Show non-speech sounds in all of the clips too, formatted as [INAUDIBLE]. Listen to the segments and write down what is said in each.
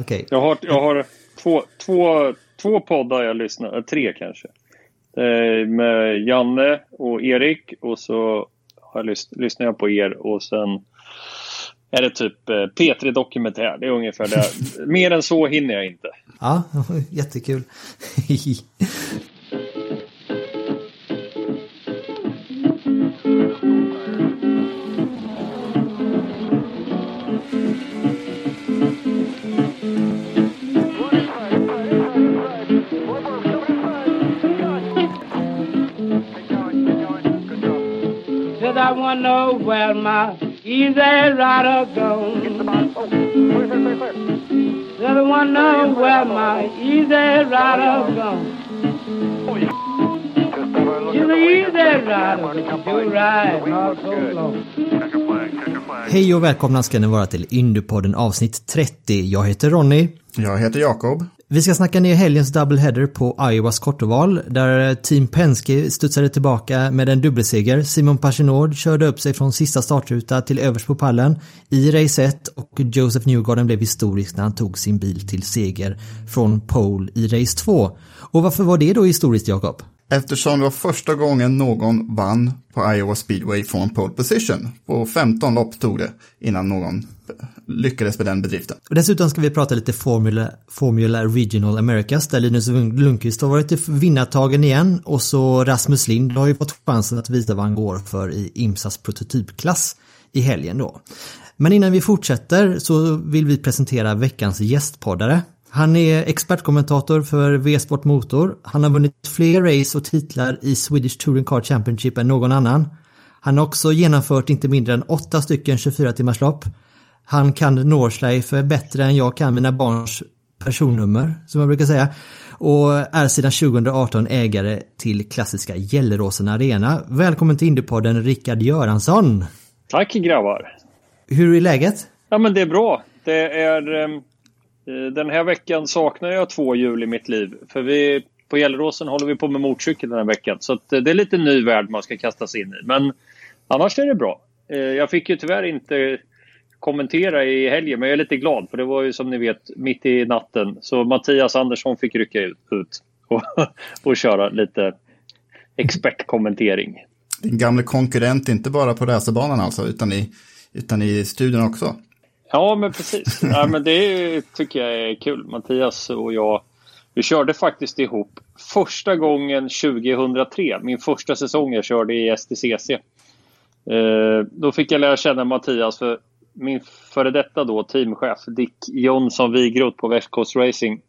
Okej. Jag har, jag har två, två, två poddar jag lyssnar, eh, tre kanske. Eh, med Janne och Erik och så jag lys, lyssnar jag på er och sen är det typ eh, P3 Dokumentär. Det är ungefär det. [LAUGHS] Mer än så hinner jag inte. Ja, [LAUGHS] jättekul. [LAUGHS] I wanna know where my easy rider gone. Said I wanna know where my easy rider gone. She's an easy rider, do ride all so long. Hej och välkomna ska ni vara till Indiepodden avsnitt 30. Jag heter Ronny. Jag heter Jakob. Vi ska snacka ner helgens doubleheader på Iowas kortoval där Team Penske studsade tillbaka med en dubbelseger. Simon Pagenaud körde upp sig från sista startruta till överst på pallen i race 1 och Joseph Newgarden blev historisk när han tog sin bil till seger från pole i race 2. Och varför var det då historiskt Jakob? Eftersom det var första gången någon vann på Iowa speedway från pole position. På 15 lopp tog det innan någon lyckades med den bedriften. Och dessutom ska vi prata lite Formula, Formula Regional Americas där Linus Lundqvist har varit i vinnartagen igen och så Rasmus Lind har ju fått chansen att visa vad han går för i IMSAs prototypklass i helgen då. Men innan vi fortsätter så vill vi presentera veckans gästpoddare. Han är expertkommentator för V-sport Motor. Han har vunnit fler race och titlar i Swedish Touring Car Championship än någon annan. Han har också genomfört inte mindre än åtta stycken 24 timmars lopp. Han kan Northlife bättre än jag kan mina barns personnummer, som jag brukar säga. Och är sedan 2018 ägare till klassiska Gelleråsen Arena. Välkommen till Indiepodden Rickard Göransson! Tack grabbar! Hur är läget? Ja men det är bra. Det är... Eh, den här veckan saknar jag två hjul i mitt liv. För vi på Gelleråsen håller vi på med motorcykel den här veckan. Så att, eh, det är lite ny värld man ska kasta sig in i. Men annars är det bra. Eh, jag fick ju tyvärr inte kommentera i helgen, men jag är lite glad för det var ju som ni vet mitt i natten. Så Mattias Andersson fick rycka ut, ut och, [LAUGHS] och köra lite expertkommentering. Din gamla konkurrent, inte bara på racerbanan alltså, utan i, utan i studion också. Ja, men precis. ja, men det tycker jag är kul. Mattias och jag, vi körde faktiskt ihop första gången 2003. Min första säsong jag körde i STCC. Eh, då fick jag lära känna Mattias för min före detta då teamchef Dick Jonsson Wigroth på West Coast Racing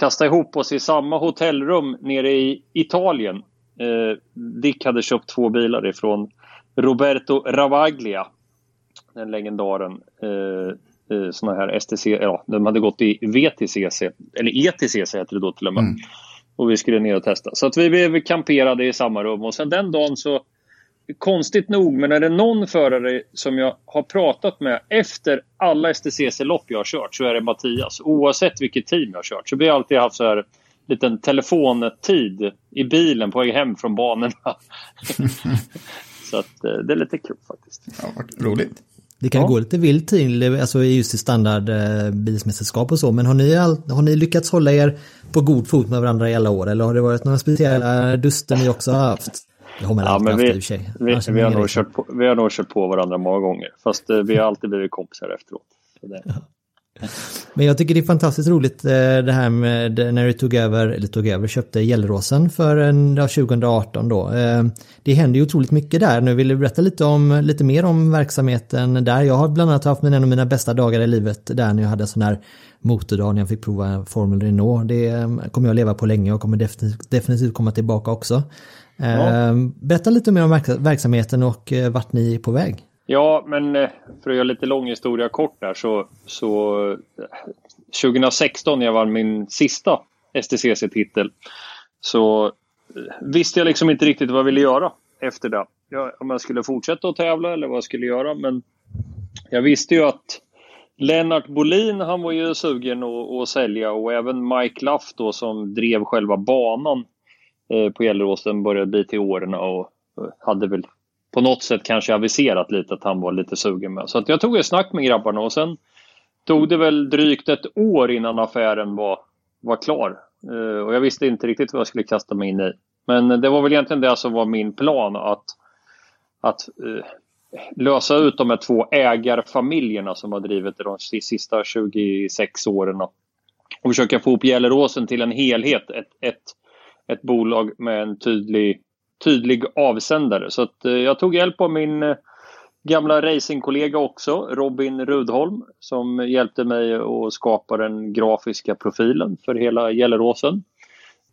kastade ihop oss i samma hotellrum nere i Italien. Eh, Dick hade köpt två bilar ifrån Roberto Ravaglia, den legendaren. Eh, eh, såna här STC, ja, de hade gått i VTCC, eller ETCC heter det då till och med. Mm. Och vi skulle ner och testa. Så att vi blev kamperade i samma rum och sen den dagen så konstigt nog, men är det någon förare som jag har pratat med efter alla STCC-lopp jag har kört så är det Mattias. Oavsett vilket team jag har kört. Så vi har alltid haft så här liten telefontid i bilen på väg hem från banorna. [LAUGHS] så att det är lite kul faktiskt. Ja, roligt. Det kan ja. gå lite vilt till, alltså just i standard eh, och så, men har ni, har ni lyckats hålla er på god fot med varandra i alla år eller har det varit några speciella duster ni också har haft? Det har man ja, alltid haft vi, i och för sig. Vi, vi, har nog kört på, vi har nog kört på varandra många gånger, fast eh, vi har alltid blivit kompisar efteråt. Ja. Men jag tycker det är fantastiskt roligt eh, det här med när du tog över, eller tog över, köpte Gelleråsen för ja, 2018 då. Eh, det händer ju otroligt mycket där. Nu vill du berätta lite, om, lite mer om verksamheten där. Jag har bland annat haft en av mina bästa dagar i livet där när jag hade en sån här motordag när jag fick prova Formel Renault. Det eh, kommer jag leva på länge och kommer definitivt, definitivt komma tillbaka också. Ja. Berätta lite mer om verksamheten och vart ni är på väg. Ja, men eh, för att göra lite lång historia kort där så, så eh, 2016 när jag vann min sista STCC-titel så eh, visste jag liksom inte riktigt vad jag ville göra efter det. Jag, om jag skulle fortsätta att tävla eller vad jag skulle göra. Men jag visste ju att Lennart Bolin han var ju sugen att, att sälja och även Mike Laff då som drev själva banan eh, på Gelleråsen började bli till åren och hade väl på något sätt kanske aviserat lite att han var lite sugen med. Så att jag tog ett snack med grabbarna och sen tog det väl drygt ett år innan affären var, var klar. Uh, och jag visste inte riktigt vad jag skulle kasta mig in i. Men det var väl egentligen det som var min plan att, att uh, lösa ut de här två ägarfamiljerna som har drivit det de sista 26 åren. Och försöka få ihop Gelleråsen till en helhet. Ett, ett, ett bolag med en tydlig, tydlig avsändare. Så att, uh, jag tog hjälp av min gamla racingkollega också, Robin Rudholm, som hjälpte mig att skapa den grafiska profilen för hela Gelleråsen.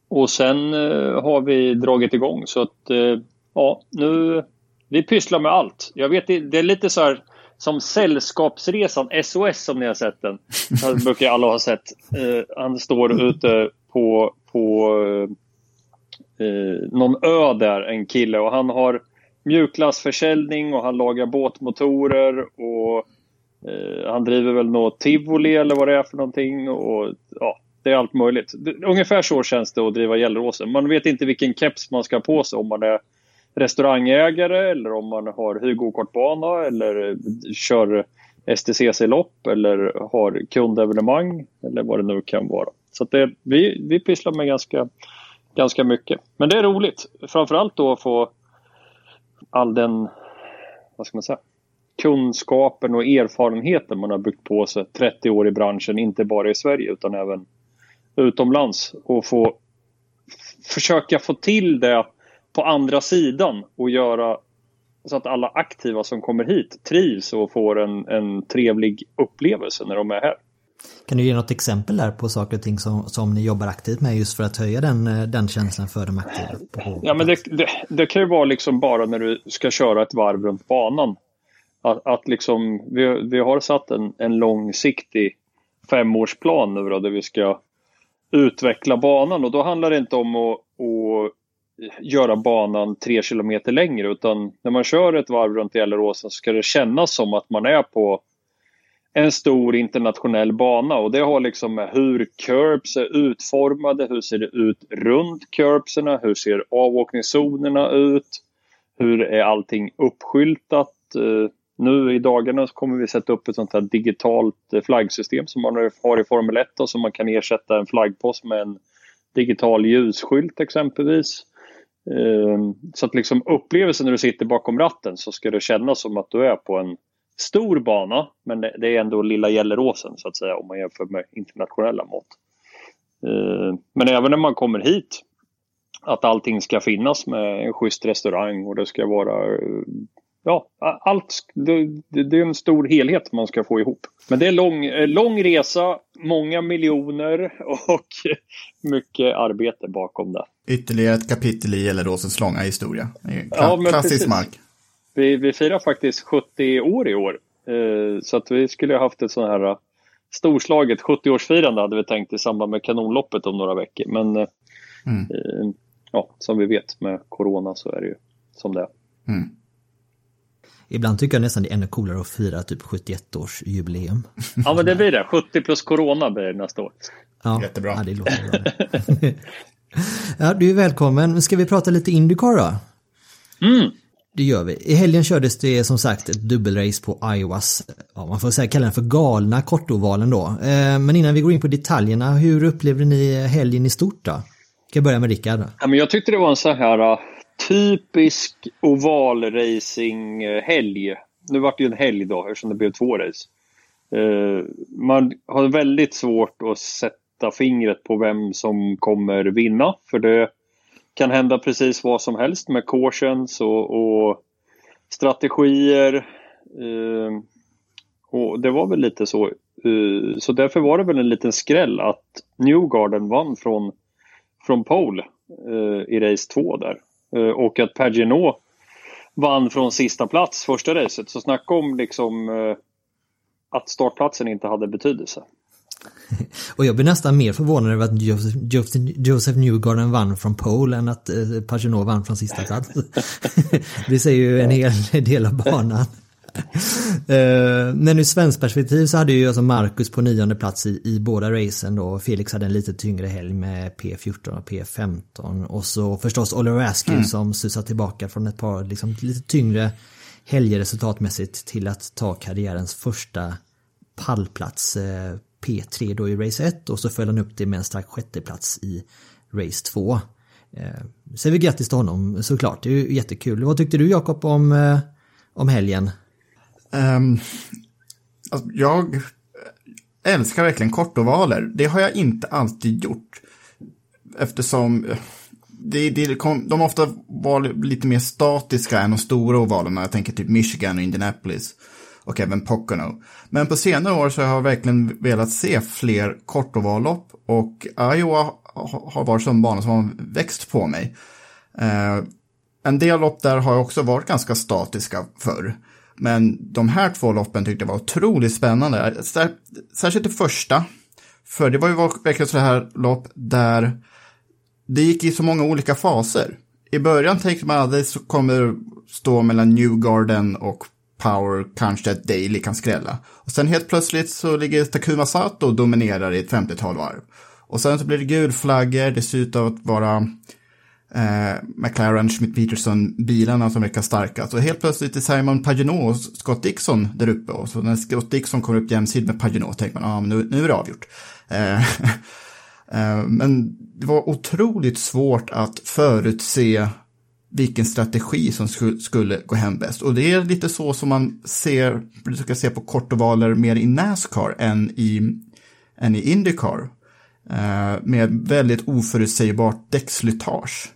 Och sen eh, har vi dragit igång så att eh, ja, nu vi pysslar med allt. Jag vet det är lite så här som Sällskapsresan, SOS som ni har sett den. [LAUGHS] Det brukar alla ha sett. Eh, han står ute på, på eh, någon ö där, en kille och han har mjukglassförsäljning och han lagar båtmotorer och eh, han driver väl något tivoli eller vad det är för någonting. Och, ja, det är allt möjligt. Ungefär så känns det att driva Gelleråsen. Man vet inte vilken keps man ska ha på sig om man är restaurangägare eller om man har hyrgokartbana eller eh, kör STCC-lopp eller har kundevenemang eller vad det nu kan vara. Så det, vi, vi pysslar med ganska, ganska mycket. Men det är roligt. Framförallt då att få all den, vad ska man säga, kunskapen och erfarenheten man har byggt på sig 30 år i branschen, inte bara i Sverige utan även utomlands och få försöka få till det på andra sidan och göra så att alla aktiva som kommer hit trivs och får en, en trevlig upplevelse när de är här. Kan du ge något exempel där på saker och ting som, som ni jobbar aktivt med just för att höja den, den känslan för de aktiva? Ja, men det, det, det, kan ju vara liksom bara när du ska köra ett varv runt banan. Att, att liksom, vi, vi har satt en, en långsiktig femårsplan nu då, där vi ska utveckla banan och då handlar det inte om att, att göra banan tre kilometer längre utan när man kör ett varv runt Gelleråsen så ska det kännas som att man är på en stor internationell bana och det har liksom med hur curbs är utformade, hur ser det ut runt curbserna, hur ser avåkningszonerna ut, hur är allting uppskyltat. Eh, nu i dagarna så kommer vi sätta upp ett sånt här digitalt eh, flaggsystem som man har i Formel 1 och som man kan ersätta en flaggpost med en digital ljusskylt exempelvis. Eh, så att liksom upplevelsen när du sitter bakom ratten så ska det kännas som att du är på en stor bana men det är ändå lilla Gelleråsen så att säga om man jämför med internationella mått. Ehm, men även när man kommer hit att allting ska finnas med en schysst restaurang och det ska vara ja, allt, det, det, är en stor helhet man ska få ihop. Men det är lång, lång resa, många miljoner [LAUGHS] och mycket arbete bakom det. Ytterligare ett kapitel i Gelleråsens långa historia. Kla ja, klassisk precis. mark. Vi, vi firar faktiskt 70 år i år. Eh, så att vi skulle ha haft ett sånt här storslaget 70-årsfirande hade vi tänkt i samband med kanonloppet om några veckor. Men eh, mm. eh, ja, som vi vet med corona så är det ju som det är. Mm. Ibland tycker jag nästan det är ännu coolare att fira typ 71 års jubileum. Ja men det blir det, 70 plus corona blir det nästa år. Ja, Jättebra. Ja, det låter bra. [LAUGHS] [LAUGHS] ja, du är välkommen. Ska vi prata lite Indycar då? Mm. Det gör vi. I helgen kördes det som sagt ett dubbelrace på Iowas, ja, man får säga kalla den för galna kortovalen då. Eh, men innan vi går in på detaljerna, hur upplevde ni helgen i stort då? Ska jag börja med Rickard? Ja, men jag tyckte det var en så här eh, typisk ovalracing-helg. Eh, nu vart det ju en helg då eftersom det blev två race. Man har väldigt svårt att sätta fingret på vem som kommer vinna. För det kan hända precis vad som helst med cautions och, och strategier. Eh, och det var väl lite så. Eh, så därför var det väl en liten skräll att Newgarden vann från, från pole eh, i race 2 där. Eh, och att Paginot vann från sista plats första racet. Så snacka om liksom eh, att startplatsen inte hade betydelse. [LAUGHS] Och jag blir nästan mer förvånad över att Joseph, Newgarden vann från pole än att eh, Pagenot vann från sista plats. [LAUGHS] det säger ju en hel [LAUGHS] del av banan. uh, men ur svensk perspektiv så hade ju alltså Marcus på nionde plats i, i båda racen då. Felix hade en lite tyngre helg med P14 och P15. Och så förstås Oliver Askew mm. som susade tillbaka från ett par liksom, lite tyngre helger resultatmässigt till att ta karriärens första pallplats uh, P3 då i race 1 och så följde han upp det med en stark sjätteplats i race 2. Eh, säger vi grattis till honom såklart, det är ju jättekul. Vad tyckte du Jakob om, eh, om helgen? Um, alltså, jag älskar verkligen kortovaler. Det har jag inte alltid gjort. Eftersom eh, det, det kom, de ofta var lite mer statiska än de stora ovalerna. Jag tänker typ Michigan och Indianapolis och även Pocono. Men på senare år så har jag verkligen velat se fler kortovallopp och Iowa har varit som bana som har växt på mig. Eh, en del lopp där har också varit ganska statiska förr. Men de här två loppen tyckte jag var otroligt spännande. Särskilt det första. För det var ju verkligen så här lopp där det gick i så många olika faser. I början tänkte man att det kommer stå mellan New Garden och Power kanske att Daily kan skrälla. Och sen helt plötsligt så ligger Takuma Sato och dominerar i ett 50-tal varv. Och sen så blir det gulflaggor, det ser ut att vara eh, McLaren, Schmidt Peterson, bilarna som verkar starka. Så helt plötsligt är Simon Paginot och Scott Dixon där uppe. Och så när Scott Dixon kommer upp jämsides med Paginot tänker man, ja ah, men nu, nu är det avgjort. Eh, [LAUGHS] eh, men det var otroligt svårt att förutse vilken strategi som skulle gå hem bäst. Och det är lite så som man ser, brukar se på kortovaler mer i Nascar än i, än i Indycar. Eh, med väldigt oförutsägbart däckslitage.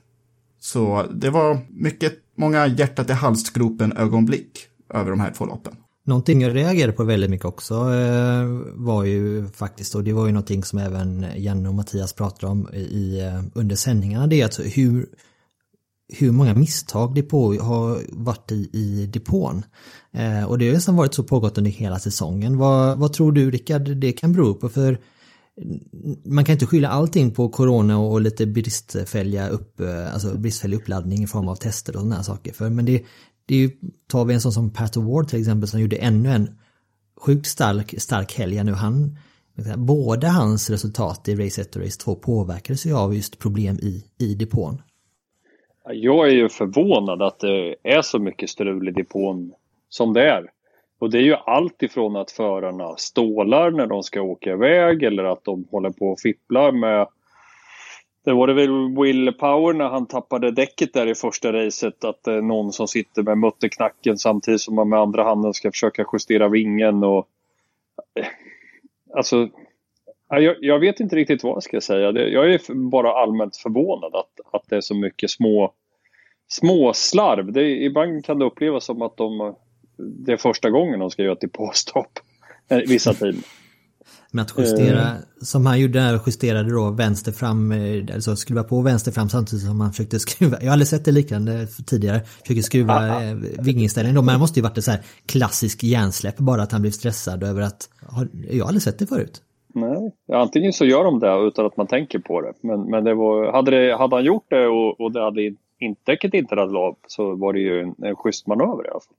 Så det var mycket, många hjärtat i halsgropen ögonblick över de här två loppen. Någonting jag reagerade på väldigt mycket också eh, var ju faktiskt, och det var ju någonting som även Janne och Mattias pratade om i, eh, under sändningarna, det är att hur hur många misstag depå har varit i, i depån. Eh, och det har nästan varit så pågått under hela säsongen. Vad, vad tror du Rickard det kan bero på? För man kan inte skylla allting på corona och lite bristfälliga upp, eh, alltså bristfällig uppladdning i form av tester och sådana här saker. För, men det, det är ju, tar vi en sån som Pat Award till exempel som gjorde ännu en sjukt stark, stark helg nu. Han, både hans resultat i race 1 och race 2 påverkades ju av just problem i, i depån. Jag är ju förvånad att det är så mycket strul i depån som det är. Och det är ju allt ifrån att förarna stålar när de ska åka iväg eller att de håller på och fipplar med det var det väl Will Power när han tappade däcket där i första racet att det är någon som sitter med mutterknacken samtidigt som man med andra handen ska försöka justera vingen och Alltså jag, jag vet inte riktigt vad jag ska säga. Jag är bara allmänt förvånad att, att det är så mycket små, små slarv. Det, ibland kan det upplevas som att de, det är första gången de ska göra ett depåstopp [LAUGHS] eh, vissa tider. Men att justera, uh, som han gjorde där, justerade då vänster fram, eh, alltså skruva på vänster fram samtidigt som han försökte skruva, jag har aldrig sett det liknande tidigare, försöker skruva [LAUGHS] uh, vinginställningen då, men det måste ju varit ett så här klassisk hjärnsläpp bara att han blev stressad över att, jag har aldrig sett det förut. Nej, antingen så gör de det utan att man tänker på det. Men, men det var, hade, det, hade han gjort det och, och det hade inte, däcket inte hade lag så var det ju en, en schysst manöver i alla fall.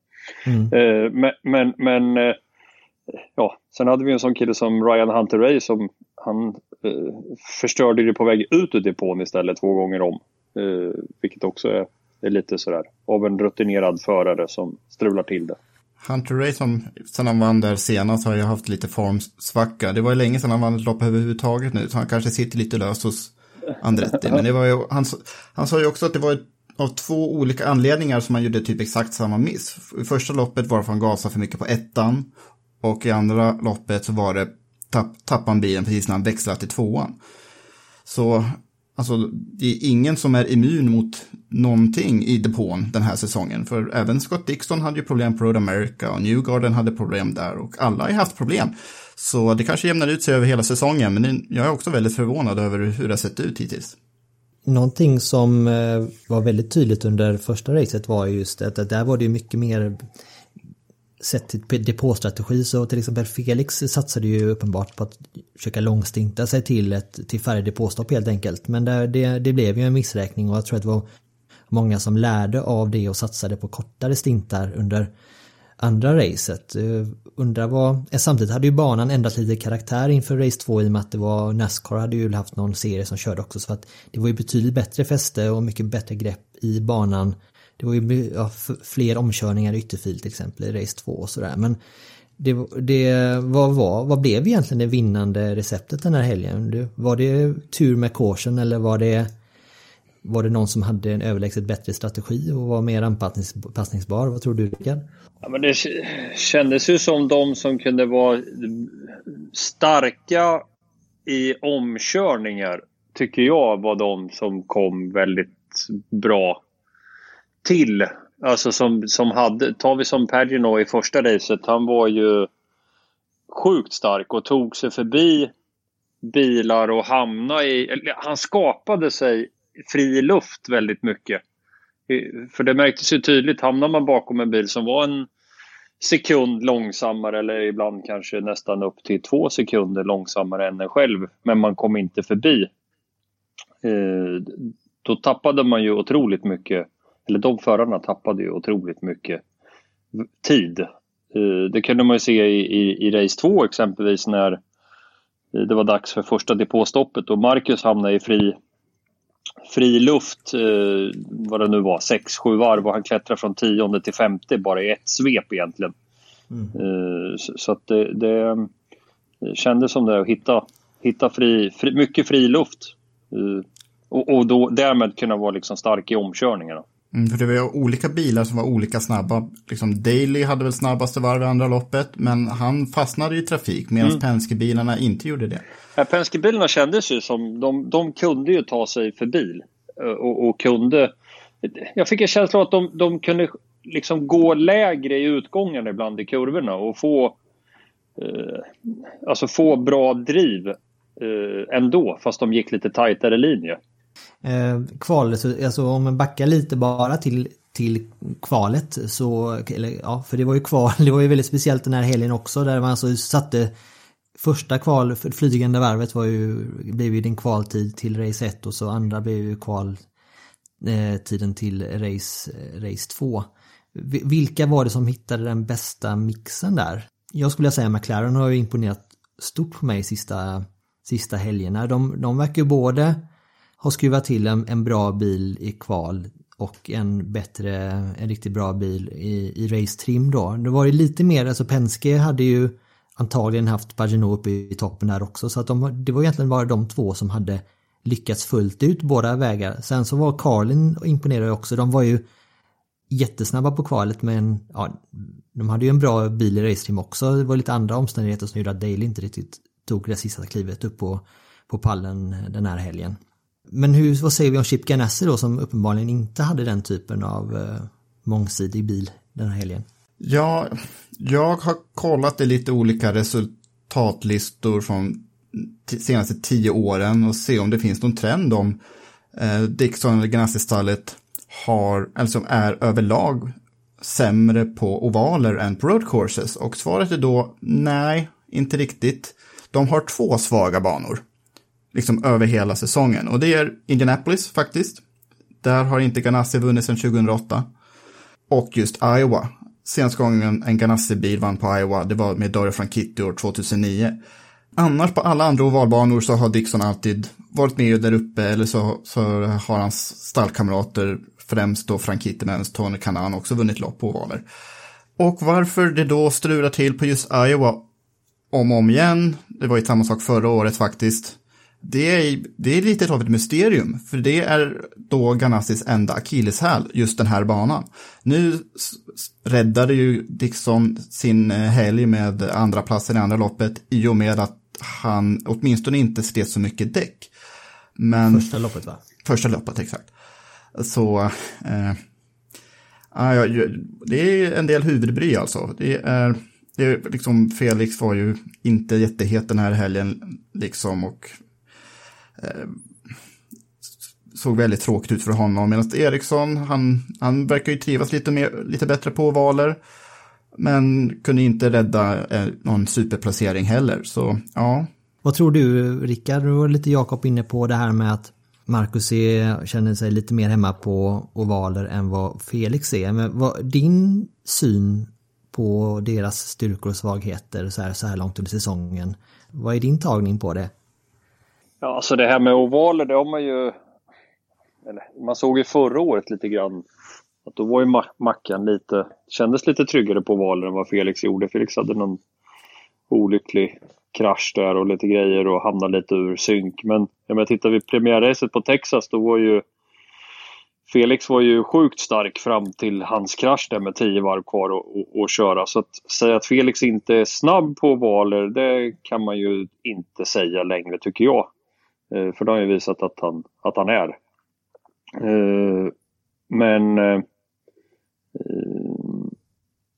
Mm. Eh, men, men, men eh, ja, sen hade vi en sån kille som Ryan Hunter Ray som han eh, förstörde det på väg ut ur depån istället två gånger om. Eh, vilket också är, är lite sådär av en rutinerad förare som strular till det. Hunter Ray som sen han vann där senast har ju haft lite formsvacka. Det var ju länge sedan han vann ett lopp överhuvudtaget nu, så han kanske sitter lite lös hos Andretti. Men det var ju, han, han sa ju också att det var av två olika anledningar som han gjorde typ exakt samma miss. I första loppet var det för att han gasade för mycket på ettan. Och i andra loppet så var det tapp, tappade han bilen precis när han växlade till tvåan. Så Alltså, det är ingen som är immun mot någonting i depån den här säsongen. För även Scott Dixon hade ju problem på Road America och Newgarden hade problem där och alla har haft problem. Så det kanske jämnar ut sig över hela säsongen, men jag är också väldigt förvånad över hur det har sett ut hittills. någonting som eh, var väldigt tydligt under första racet var just att där var det mycket mer sett till depåstrategi så till exempel Felix satsade ju uppenbart på att försöka långstinta sig till ett till färre depåstopp helt enkelt. Men det, det, det, blev ju en missräkning och jag tror att det var många som lärde av det och satsade på kortare stintar under andra racet. Eh, undrar vad, eh, samtidigt hade ju banan ändrat lite karaktär inför race 2 i och med att det var Nascar hade ju haft någon serie som körde också så att det var ju betydligt bättre fäste och mycket bättre grepp i banan. Det var ju ja, fler omkörningar i ytterfil till exempel i race 2 och sådär men det, det, vad, var, vad blev egentligen det vinnande receptet den här helgen? Var det tur med korsen eller var det var det någon som hade en överlägset bättre strategi och var mer anpassningsbar? Vad tror du Rickard? Ja, men det kändes ju som de som kunde vara starka i omkörningar tycker jag var de som kom väldigt bra till. Alltså som, som hade, tar vi som Pagino i första racet, han var ju sjukt stark och tog sig förbi bilar och hamnade i, han skapade sig fri luft väldigt mycket. För det märktes ju tydligt, hamnar man bakom en bil som var en sekund långsammare eller ibland kanske nästan upp till två sekunder långsammare än en själv, men man kom inte förbi. Eh, då tappade man ju otroligt mycket, eller de förarna tappade ju otroligt mycket tid. Eh, det kunde man ju se i, i, i race 2 exempelvis när det var dags för första depåstoppet och Marcus hamnade i fri fri luft, eh, vad det nu var, 6-7 varv och han klättrar från tionde till femte bara i ett svep egentligen. Mm. Eh, så, så, att det, det, det kändes som det att hitta, hitta fri, fri, mycket fri luft. Eh, och, och då, därmed kunna vara liksom stark i omkörningarna. Mm, för det var olika bilar som var olika snabba. Liksom Daly hade väl snabbaste varv i andra loppet, men han fastnade i trafik medan mm. Penske-bilarna inte gjorde det. Ja, Penske-bilarna kändes ju som, de, de kunde ju ta sig förbi eh, och, och kunde... Jag fick en känsla av att de, de kunde liksom gå lägre i utgången ibland i kurvorna och få, eh, alltså få bra driv eh, ändå, fast de gick lite tajtare linje. Eh, kvalet, alltså om man backar lite bara till, till kvalet så, eller, ja, för det var ju kval, [LAUGHS] det var ju väldigt speciellt den här helgen också där man alltså satte första kval, flygande varvet var ju, blev ju din kvaltid till race 1 och så andra blev ju kvaltiden eh, till race, race 2. Vilka var det som hittade den bästa mixen där? Jag skulle säga McLaren har ju imponerat stort på mig sista, sista helgerna. De, de verkar ju både har skruvat till en, en bra bil i kval och en bättre, en riktigt bra bil i, i race-trim då. Det var ju lite mer, alltså Penske hade ju antagligen haft Pagino uppe i toppen där också så att de, det var egentligen bara de två som hade lyckats fullt ut båda vägar. Sen så var Carlin imponerade också, de var ju jättesnabba på kvalet men ja, de hade ju en bra bil i race-team också. Det var lite andra omständigheter som gjorde att Dale inte riktigt tog det sista klivet upp på, på pallen den här helgen. Men hur, vad säger vi om Chip Ganassi då som uppenbarligen inte hade den typen av eh, mångsidig bil den här helgen? Ja, jag har kollat i lite olika resultatlistor från senaste tio åren och se om det finns någon trend om eh, Dixon eller Ganassi-stallet har, eller som är överlag sämre på ovaler än på road courses. Och svaret är då nej, inte riktigt. De har två svaga banor liksom över hela säsongen. Och det är Indianapolis faktiskt. Där har inte Ganassi vunnit sedan 2008. Och just Iowa. Senaste gången en Ganassi-bil vann på Iowa, det var med Dario Franchitti år 2009. Annars på alla andra ovalbanor så har Dixon alltid varit med där uppe eller så, så har hans stallkamrater, främst då Franchitti men Tony Kanan också vunnit lopp på ovaler. Och varför det då strular till på just Iowa om och om igen, det var ju samma sak förra året faktiskt, det är, det är lite av ett mysterium, för det är då Ganassis enda akilleshäl, just den här banan. Nu räddade ju Dixon sin eh, helg med andra platsen i andra loppet i och med att han åtminstone inte slet så mycket däck. Men, första loppet va? Första loppet, exakt. Så, eh, ja, det är en del huvudbry alltså. Det är, det är liksom, Felix var ju inte jättehet den här helgen liksom och Eh, såg väldigt tråkigt ut för honom. Medan Eriksson, han, han verkar ju trivas lite, mer, lite bättre på ovaler. Men kunde inte rädda eh, någon superplacering heller, så ja. Vad tror du, Rickard? Du var lite Jakob inne på det här med att Marcus är, känner sig lite mer hemma på ovaler än vad Felix är. Men vad, din syn på deras styrkor och svagheter så här, så här långt under säsongen, vad är din tagning på det? Ja, alltså det här med ovaler, det har man ju... Eller, man såg ju förra året lite grann att då var ju Mackan lite, kändes lite tryggare på ovaler än vad Felix gjorde. Felix hade någon olycklig krasch där och lite grejer och hamnade lite ur synk. Men om jag tittar vid premiärracet på Texas då var ju Felix var ju sjukt stark fram till hans krasch där med 10 varv kvar att köra. Så att säga att Felix inte är snabb på ovaler det kan man ju inte säga längre tycker jag. Eh, för det har ju visat att han, att han är. Eh, men eh, eh,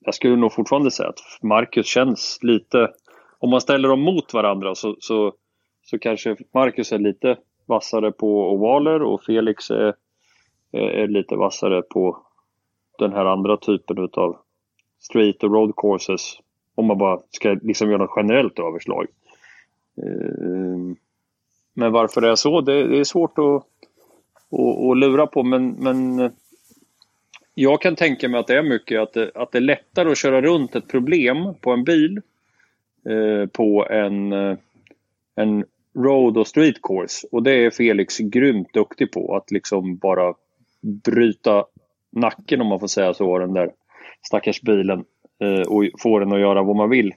jag skulle nog fortfarande säga att Marcus känns lite om man ställer dem mot varandra så, så, så kanske Marcus är lite vassare på ovaler och Felix är, är lite vassare på den här andra typen av street och road courses. Om man bara ska liksom göra något generellt överslag. Eh, men varför det är så, det, det är svårt att, att, att lura på. Men, men jag kan tänka mig att det är mycket att det, att det är lättare att köra runt ett problem på en bil Eh, på en, eh, en road och street course. Och det är Felix grymt duktig på. Att liksom bara bryta nacken om man får säga så, den där stackars bilen. Eh, och få den att göra vad man vill.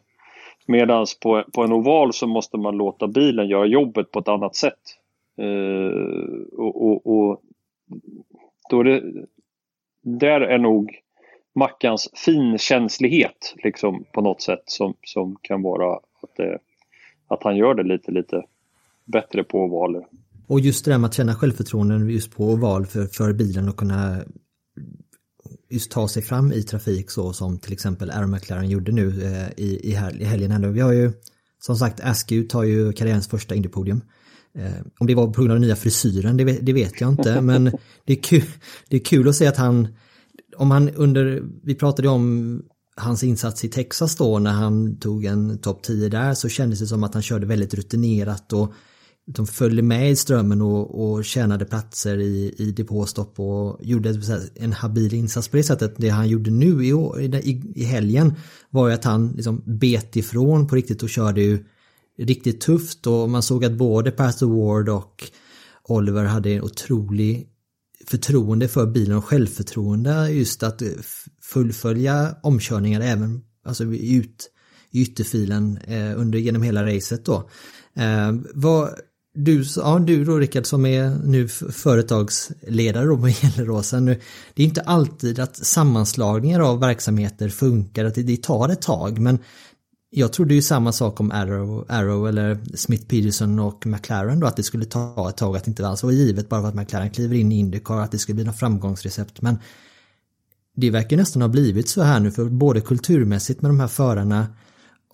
Medan på, på en oval så måste man låta bilen göra jobbet på ett annat sätt. Eh, och, och, och då är det, där är nog Mackans finkänslighet liksom på något sätt som, som kan vara att, det, att han gör det lite, lite bättre på ovaler. Och just det där med att känna självförtroende just på oval för, för bilen och kunna just ta sig fram i trafik så som till exempel Aaron McLaren gjorde nu eh, i, i, helgen. Här. Vi har ju som sagt Askew tar ju karriärens första Indypodium. Eh, om det var på grund av den nya frisyren, det, det vet jag inte, [LAUGHS] men det är, kul, det är kul att se att han om han under, vi pratade om hans insats i Texas då när han tog en topp 10 där så kändes det som att han körde väldigt rutinerat och de följde med i strömmen och, och tjänade platser i, i depåstopp och gjorde en habil insats på det sättet. Det han gjorde nu i, i, i helgen var ju att han liksom bet ifrån på riktigt och körde ju riktigt tufft och man såg att både Pastor Ward och Oliver hade en otrolig förtroende för bilen och självförtroende just att fullfölja omkörningar även alltså ut, i ytterfilen eh, under, genom hela racet då. Eh, vad, du, ja, du då Rickard som är nu företagsledare då på [LAUGHS] Gelleråsa. Nu, det är inte alltid att sammanslagningar av verksamheter funkar, att det, det tar ett tag men jag trodde ju samma sak om Arrow, Arrow eller Smith Peterson och McLaren då att det skulle ta ett tag att det inte alls var givet bara för att McLaren kliver in i Indycar att det skulle bli något framgångsrecept men det verkar nästan ha blivit så här nu för både kulturmässigt med de här förarna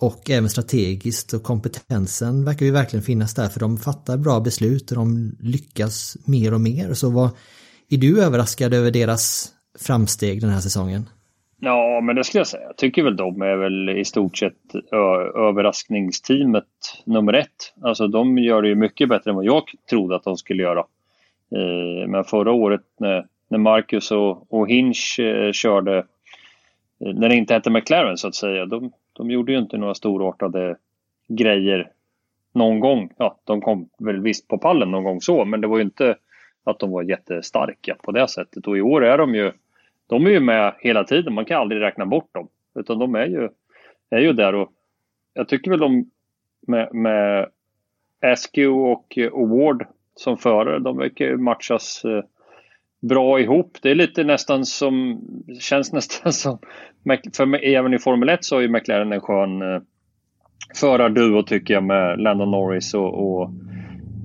och även strategiskt och kompetensen verkar ju verkligen finnas där för de fattar bra beslut och de lyckas mer och mer. Så vad, är du överraskad över deras framsteg den här säsongen? Ja, men det skulle jag säga. Jag tycker väl de är väl i stort sett överraskningsteamet nummer ett. Alltså de gör det ju mycket bättre än vad jag trodde att de skulle göra. Eh, men förra året när, Marcus och, Hinch eh, körde, eh, när det inte hette McLaren så att säga, de, de gjorde ju inte några storartade grejer någon gång. Ja, de kom väl visst på pallen någon gång så, men det var ju inte att de var jättestarka på det sättet. Och i år är de ju de är ju med hela tiden. Man kan aldrig räkna bort dem. Utan de är ju, är ju där och jag tycker väl de med, med Askew och, Award som förare, de verkar ju matchas eh, bra ihop. Det är lite nästan som, känns [LAUGHS] nästan som, för även i Formel 1 så har ju McLaren en skön eh, förarduo tycker jag med Landon Norris och, och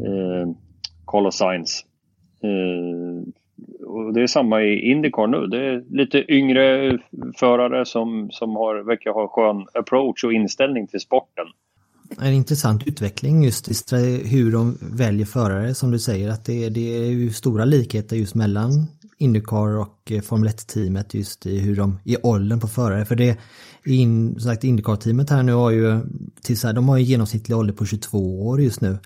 eh, Carlos Sainz. Eh, och det är samma i Indycar nu. Det är lite yngre förare som, som har, verkar ha skön approach och inställning till sporten en intressant utveckling just i hur de väljer förare som du säger att det, det är ju stora likheter just mellan Indycar och eh, Formel 1-teamet just i hur de, i åldern på förare. För det, in, sagt Indycar-teamet här nu har ju, till så här, de har ju genomsnittlig ålder på 22 år just nu.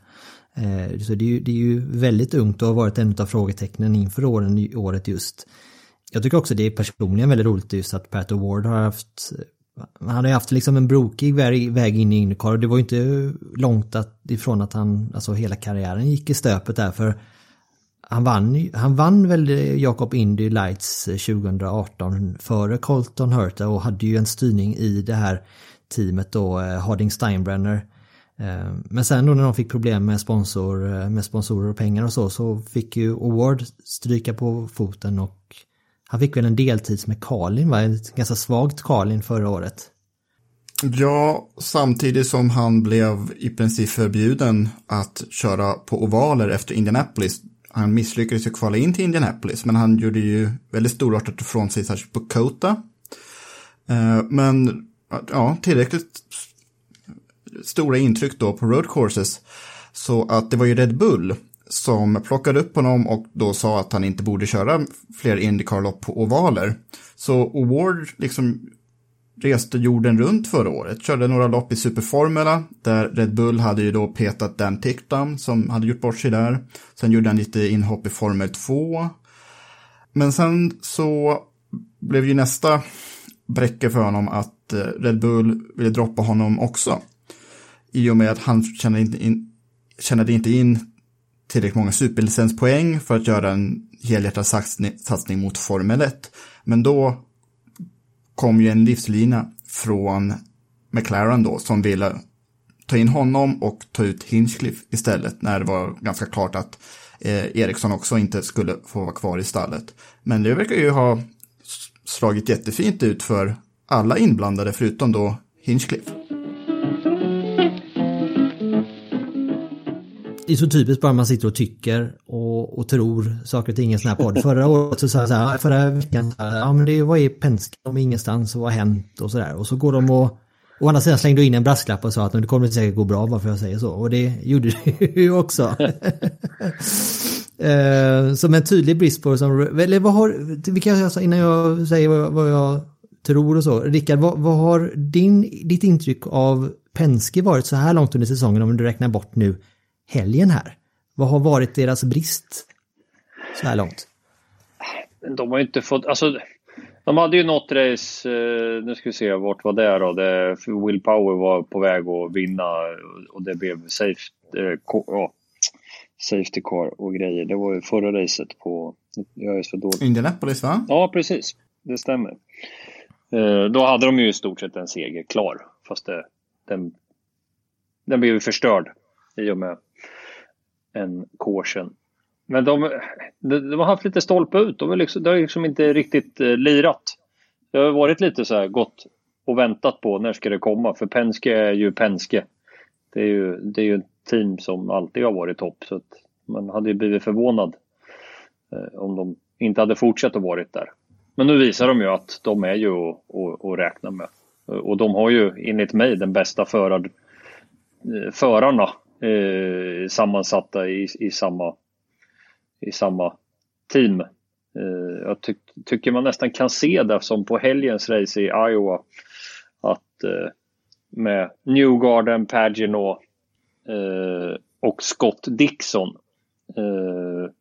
Eh, så det är, ju, det är ju väldigt ungt och har varit en av frågetecknen inför åren, året just. Jag tycker också det är personligen väldigt roligt just att Pat Award har haft han har ju haft liksom en brokig väg in i Indycar och det var ju inte långt att, ifrån att han, alltså hela karriären gick i stöpet där för han vann, han vann väl eh, Jakob Indy Lights eh, 2018 före Colton Hurta och hade ju en styrning i det här teamet då, eh, Harding Steinbrenner. Men sen då när de fick problem med, sponsor, med sponsorer och pengar och så, så fick ju Award stryka på foten och han fick väl en deltids med Karlin, va? Ett ganska svagt Karlin förra året. Ja, samtidigt som han blev i princip förbjuden att köra på ovaler efter Indianapolis. Han misslyckades ju kvala in till Indianapolis, men han gjorde ju väldigt storartat ifrån sig, särskilt på Kota. Eh, men ja, tillräckligt stora intryck då på road courses. Så att det var ju Red Bull som plockade upp honom och då sa att han inte borde köra fler Indycar-lopp på ovaler. Så Award liksom reste jorden runt förra året, körde några lopp i Superformula där Red Bull hade ju då petat Dan Tickdam som hade gjort bort sig där. Sen gjorde han lite inhopp i Formel 2. Men sen så blev ju nästa bräcke för honom att eh, Red Bull ville droppa honom också. I och med att han kände inte in, kände inte in tillräckligt många superlicenspoäng för att göra en helhjärtad satsning, mot Formel 1. Men då kom ju en livslina från McLaren då som ville ta in honom och ta ut Hinchcliffe istället när det var ganska klart att eh, Eriksson också inte skulle få vara kvar i stallet. Men det verkar ju ha slagit jättefint ut för alla inblandade förutom då Hinchcliffe. Det är så typiskt bara man sitter och tycker och, och tror saker och ting i en sån här podd. Förra året så sa jag så här, förra veckan, ja men det, var ju Penske, de är ingenstans och vad har hänt och sådär. Och så går de och, å andra sidan slängde in en brasklapp och sa att det kommer inte säkert gå bra bara för jag säger så. Och det gjorde det ju [LAUGHS] också. [LAUGHS] eh, som en tydlig brist på, som, eller vad har, vi kan säga innan jag säger vad, vad jag tror och så. Rickard, vad, vad, har din, ditt intryck av Penske varit så här långt under säsongen om du räknar bort nu helgen här? Vad har varit deras brist så här långt? De har inte fått, alltså de hade ju något race, eh, nu ska vi se vart var det då, det, Will Power var på väg att vinna och det blev safe, oh, safety car och grejer. Det var ju förra racet på, jag är så dålig. Indianapolis va? Ja precis, det stämmer. Eh, då hade de ju i stort sett en seger klar, fast det, den, den blev ju förstörd i och med än caution. Men de, de, har haft lite stolpe ut. De, är liksom, de har liksom inte riktigt eh, lirat. Det har varit lite så här gått och väntat på när ska det komma. För Penske är ju Penske. Det är ju, det är ju ett team som alltid har varit topp. Så att man hade ju blivit förvånad eh, om de inte hade fortsatt att varit där. Men nu visar de ju att de är ju att räkna med. Och de har ju enligt mig den bästa förar, eh, förarna eh, sammansatta i, i, samma, i samma team. Eh, jag ty tycker man nästan kan se det som på helgens race i Iowa. Att eh, med Newgarden, Pagino eh, och Scott Dixon. Eh,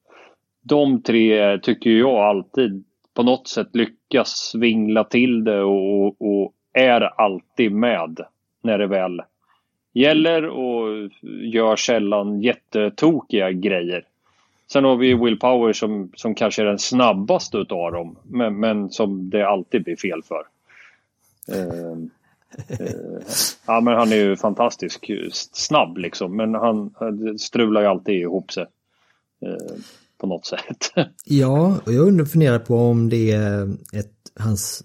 de tre tycker jag alltid på något sätt lyckas vingla till det och, och är alltid med när det väl gäller och gör sällan jättetokiga grejer. Sen har vi Will Power som, som kanske är den snabbaste utav dem, men, men som det alltid blir fel för. Eh, eh, ja, men han är ju fantastisk snabb liksom, men han, strular ju alltid ihop sig. Eh, på något sätt. [LAUGHS] ja, och jag undrar funderar på om det är ett, hans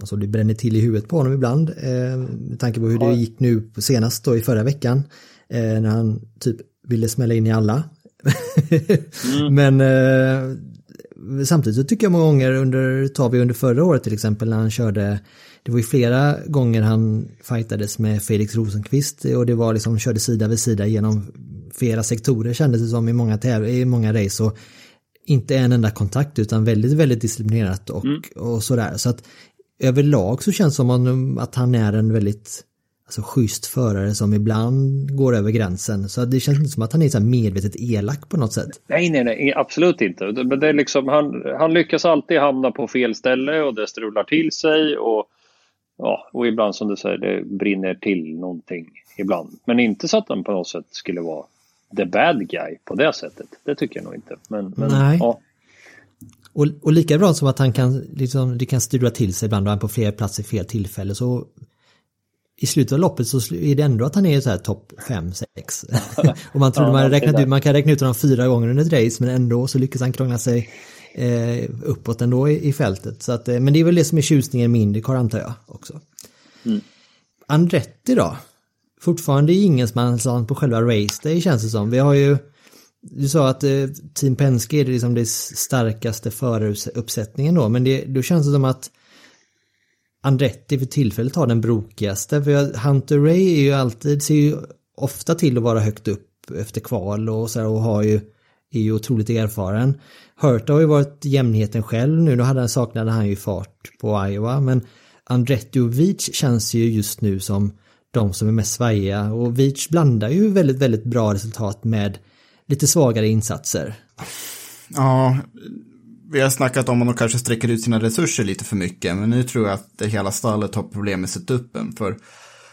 Alltså det bränner till i huvudet på honom ibland. Eh, med tanke på hur det gick nu senast då i förra veckan. Eh, när han typ ville smälla in i alla. mm. [LAUGHS] Men eh, samtidigt så tycker jag många gånger under, tar vi under förra året till exempel när han körde, det var ju flera gånger han fightades med Felix Rosenqvist och det var liksom, körde sida vid sida genom flera sektorer kändes det som i många, i många race och inte en enda kontakt utan väldigt, väldigt disciplinerat och, mm. och sådär. Så att överlag så känns det som att han är en väldigt alltså, schysst förare som ibland går över gränsen. Så det känns inte som att han är så medvetet elak på något sätt. Nej, nej, nej, absolut inte. Men det är liksom, han, han lyckas alltid hamna på fel ställe och det strular till sig. Och, ja, och ibland som du säger, det brinner till någonting ibland. Men inte så att han på något sätt skulle vara the bad guy på det sättet. Det tycker jag nog inte. Men, men Nej. Ja. Och, och lika bra som att han kan, liksom, det kan strula till sig ibland och han på fler platser fel tillfälle så i slutet av loppet så är det ändå att han är så här topp 5-6. [LAUGHS] och man trodde ja, man, räknat ut, man kan räkna ut honom fyra gånger under ett race men ändå så lyckas han krångla sig eh, uppåt ändå i, i fältet. Så att, eh, men det är väl det som är tjusningen med Indycar antar jag också. Mm. Andretti då? Fortfarande ingenmansland på själva race day känns det som. Vi har ju du sa att eh, Team Penske är liksom det starkaste föraruppsättningen då, men det, då känns det som att Andretti för tillfället har den brokigaste. För Hunter Ray är ju alltid, ser ju ofta till att vara högt upp efter kval och så här, och har ju, är ju otroligt erfaren. Hurta har ju varit jämnheten själv nu, då hade han, saknade han ju fart på Iowa, men Andretti och Veach känns ju just nu som de som är mest svajiga och Veach blandar ju väldigt, väldigt bra resultat med lite svagare insatser. Ja, vi har snackat om att de kanske sträcker ut sina resurser lite för mycket, men nu tror jag att det hela stallet har problem med setupen. För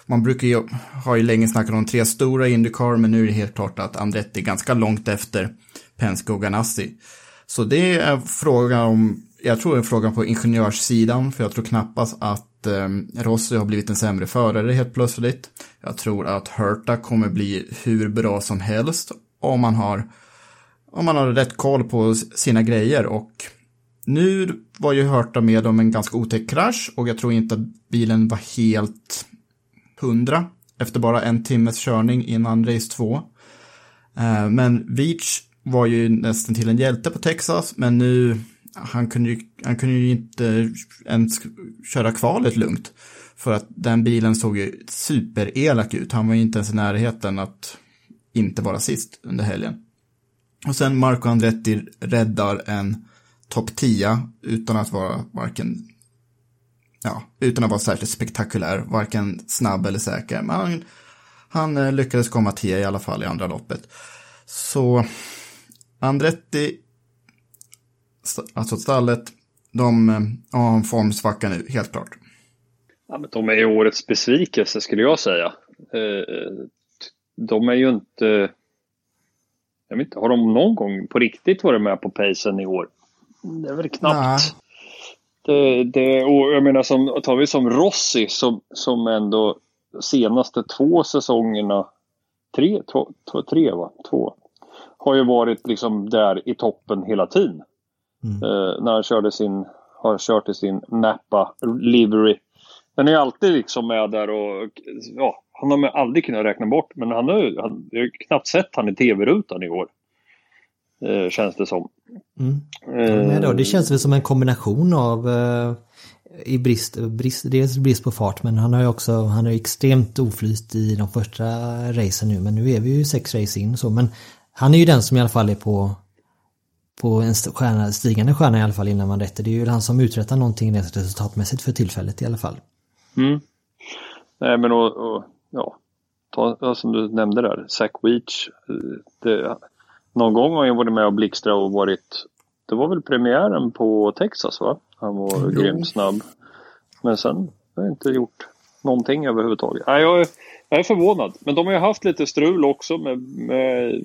man brukar ju, har ju länge snackat om tre stora Indycar, men nu är det helt klart att Andretti är ganska långt efter Penske och Ganassi. Så det är fråga om, jag tror det är frågan fråga på ingenjörssidan, för jag tror knappast att eh, Rossi har blivit en sämre förare helt plötsligt. Jag tror att Herta kommer bli hur bra som helst om man har om man har rätt koll på sina grejer och nu var ju Hörta med om en ganska otäck krasch och jag tror inte att bilen var helt hundra efter bara en timmes körning innan race 2. Eh, men Veach var ju nästan till en hjälte på Texas, men nu han kunde ju, han kunde ju inte ens köra kvalet lugnt. För att den bilen såg ju superelak ut. Han var ju inte ens i närheten att inte vara sist under helgen. Och sen Marco Andretti räddar en topp 10 utan att vara varken ja, utan att vara särskilt spektakulär, varken snabb eller säker. Men han, han eh, lyckades komma 10 i alla fall i andra loppet. Så Andretti, alltså stallet, de eh, har en formsvacka nu, helt klart. Ja, men de är årets besvikelse skulle jag säga. Eh, eh de är ju inte jag vet inte, har de någon gång på riktigt varit med på pacen i år? Det är väl knappt. Det, det, och jag menar, som, tar vi som Rossi som, som ändå senaste två säsongerna, tre, två, två, tre va? Två. Har ju varit liksom där i toppen hela tiden. Mm. Eh, när han körde sin, har kört i sin Napa Livery. Den är alltid liksom med där och ja, han har man aldrig kunnat räkna bort, men han har, han, jag har knappt sett han i tv-rutan i år. Eh, känns det som. Mm. Ja, då, det känns väl som en kombination av eh, i brist, brist, dels brist på fart men han har ju också, han har extremt oflyt i de första racen nu men nu är vi ju sex race in så men han är ju den som i alla fall är på på en stjärna, stigande stjärna i alla fall innan man rätter. Det är ju han som uträttar någonting resultatmässigt för tillfället i alla fall. Mm. Nej men och, och ja, ta, som du nämnde där, Zach Weech. Det, någon gång har han varit med och blixtra och varit, det var väl premiären på Texas va? Han var mm. grymt snabb. Men sen har jag inte gjort någonting överhuvudtaget. Nej, jag, är, jag är förvånad. Men de har ju haft lite strul också med, med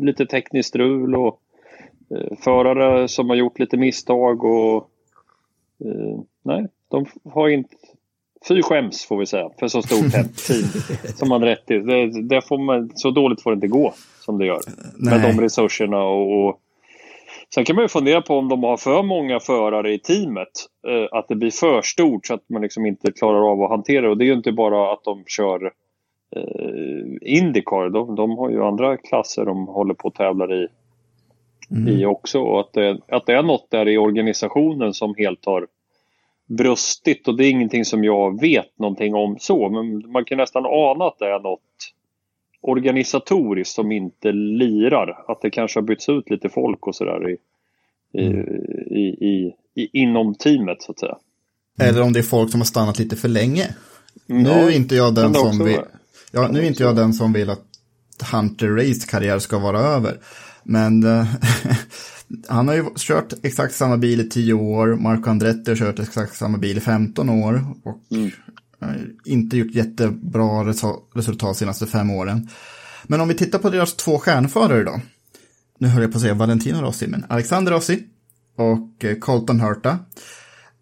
lite tekniskt strul och eh, förare som har gjort lite misstag och eh, nej, de har inte Fy skäms får vi säga för så stort [LAUGHS] team som man rätt i. Det, det, får man, så dåligt får det inte gå som det gör. Nej. Med de resurserna och, och Sen kan man ju fundera på om de har för många förare i teamet. Eh, att det blir för stort så att man liksom inte klarar av att hantera det. Och det är ju inte bara att de kör eh, Indycar. De, de har ju andra klasser de håller på och tävlar i mm. i också. Och att det, att det är något där i organisationen som helt har brustit och det är ingenting som jag vet någonting om så. Men man kan nästan ana att det är något organisatoriskt som inte lirar. Att det kanske har bytts ut lite folk och sådär i, i, mm. i, i, i, inom teamet så att säga. Eller om det är folk som har stannat lite för länge. Mm. Nu är inte jag den som vill, ja, nu är inte jag den som vill att Hunter Race karriär ska vara över. Men äh, [LAUGHS] han har ju kört exakt samma bil i tio år. Marco Andretti har kört exakt samma bil i 15 år. Och mm. inte gjort jättebra resultat senaste fem åren. Men om vi tittar på deras två stjärnförare då. Nu höll jag på att säga Valentino Rossi, men Alexander Rossi och eh, Colton Hurta.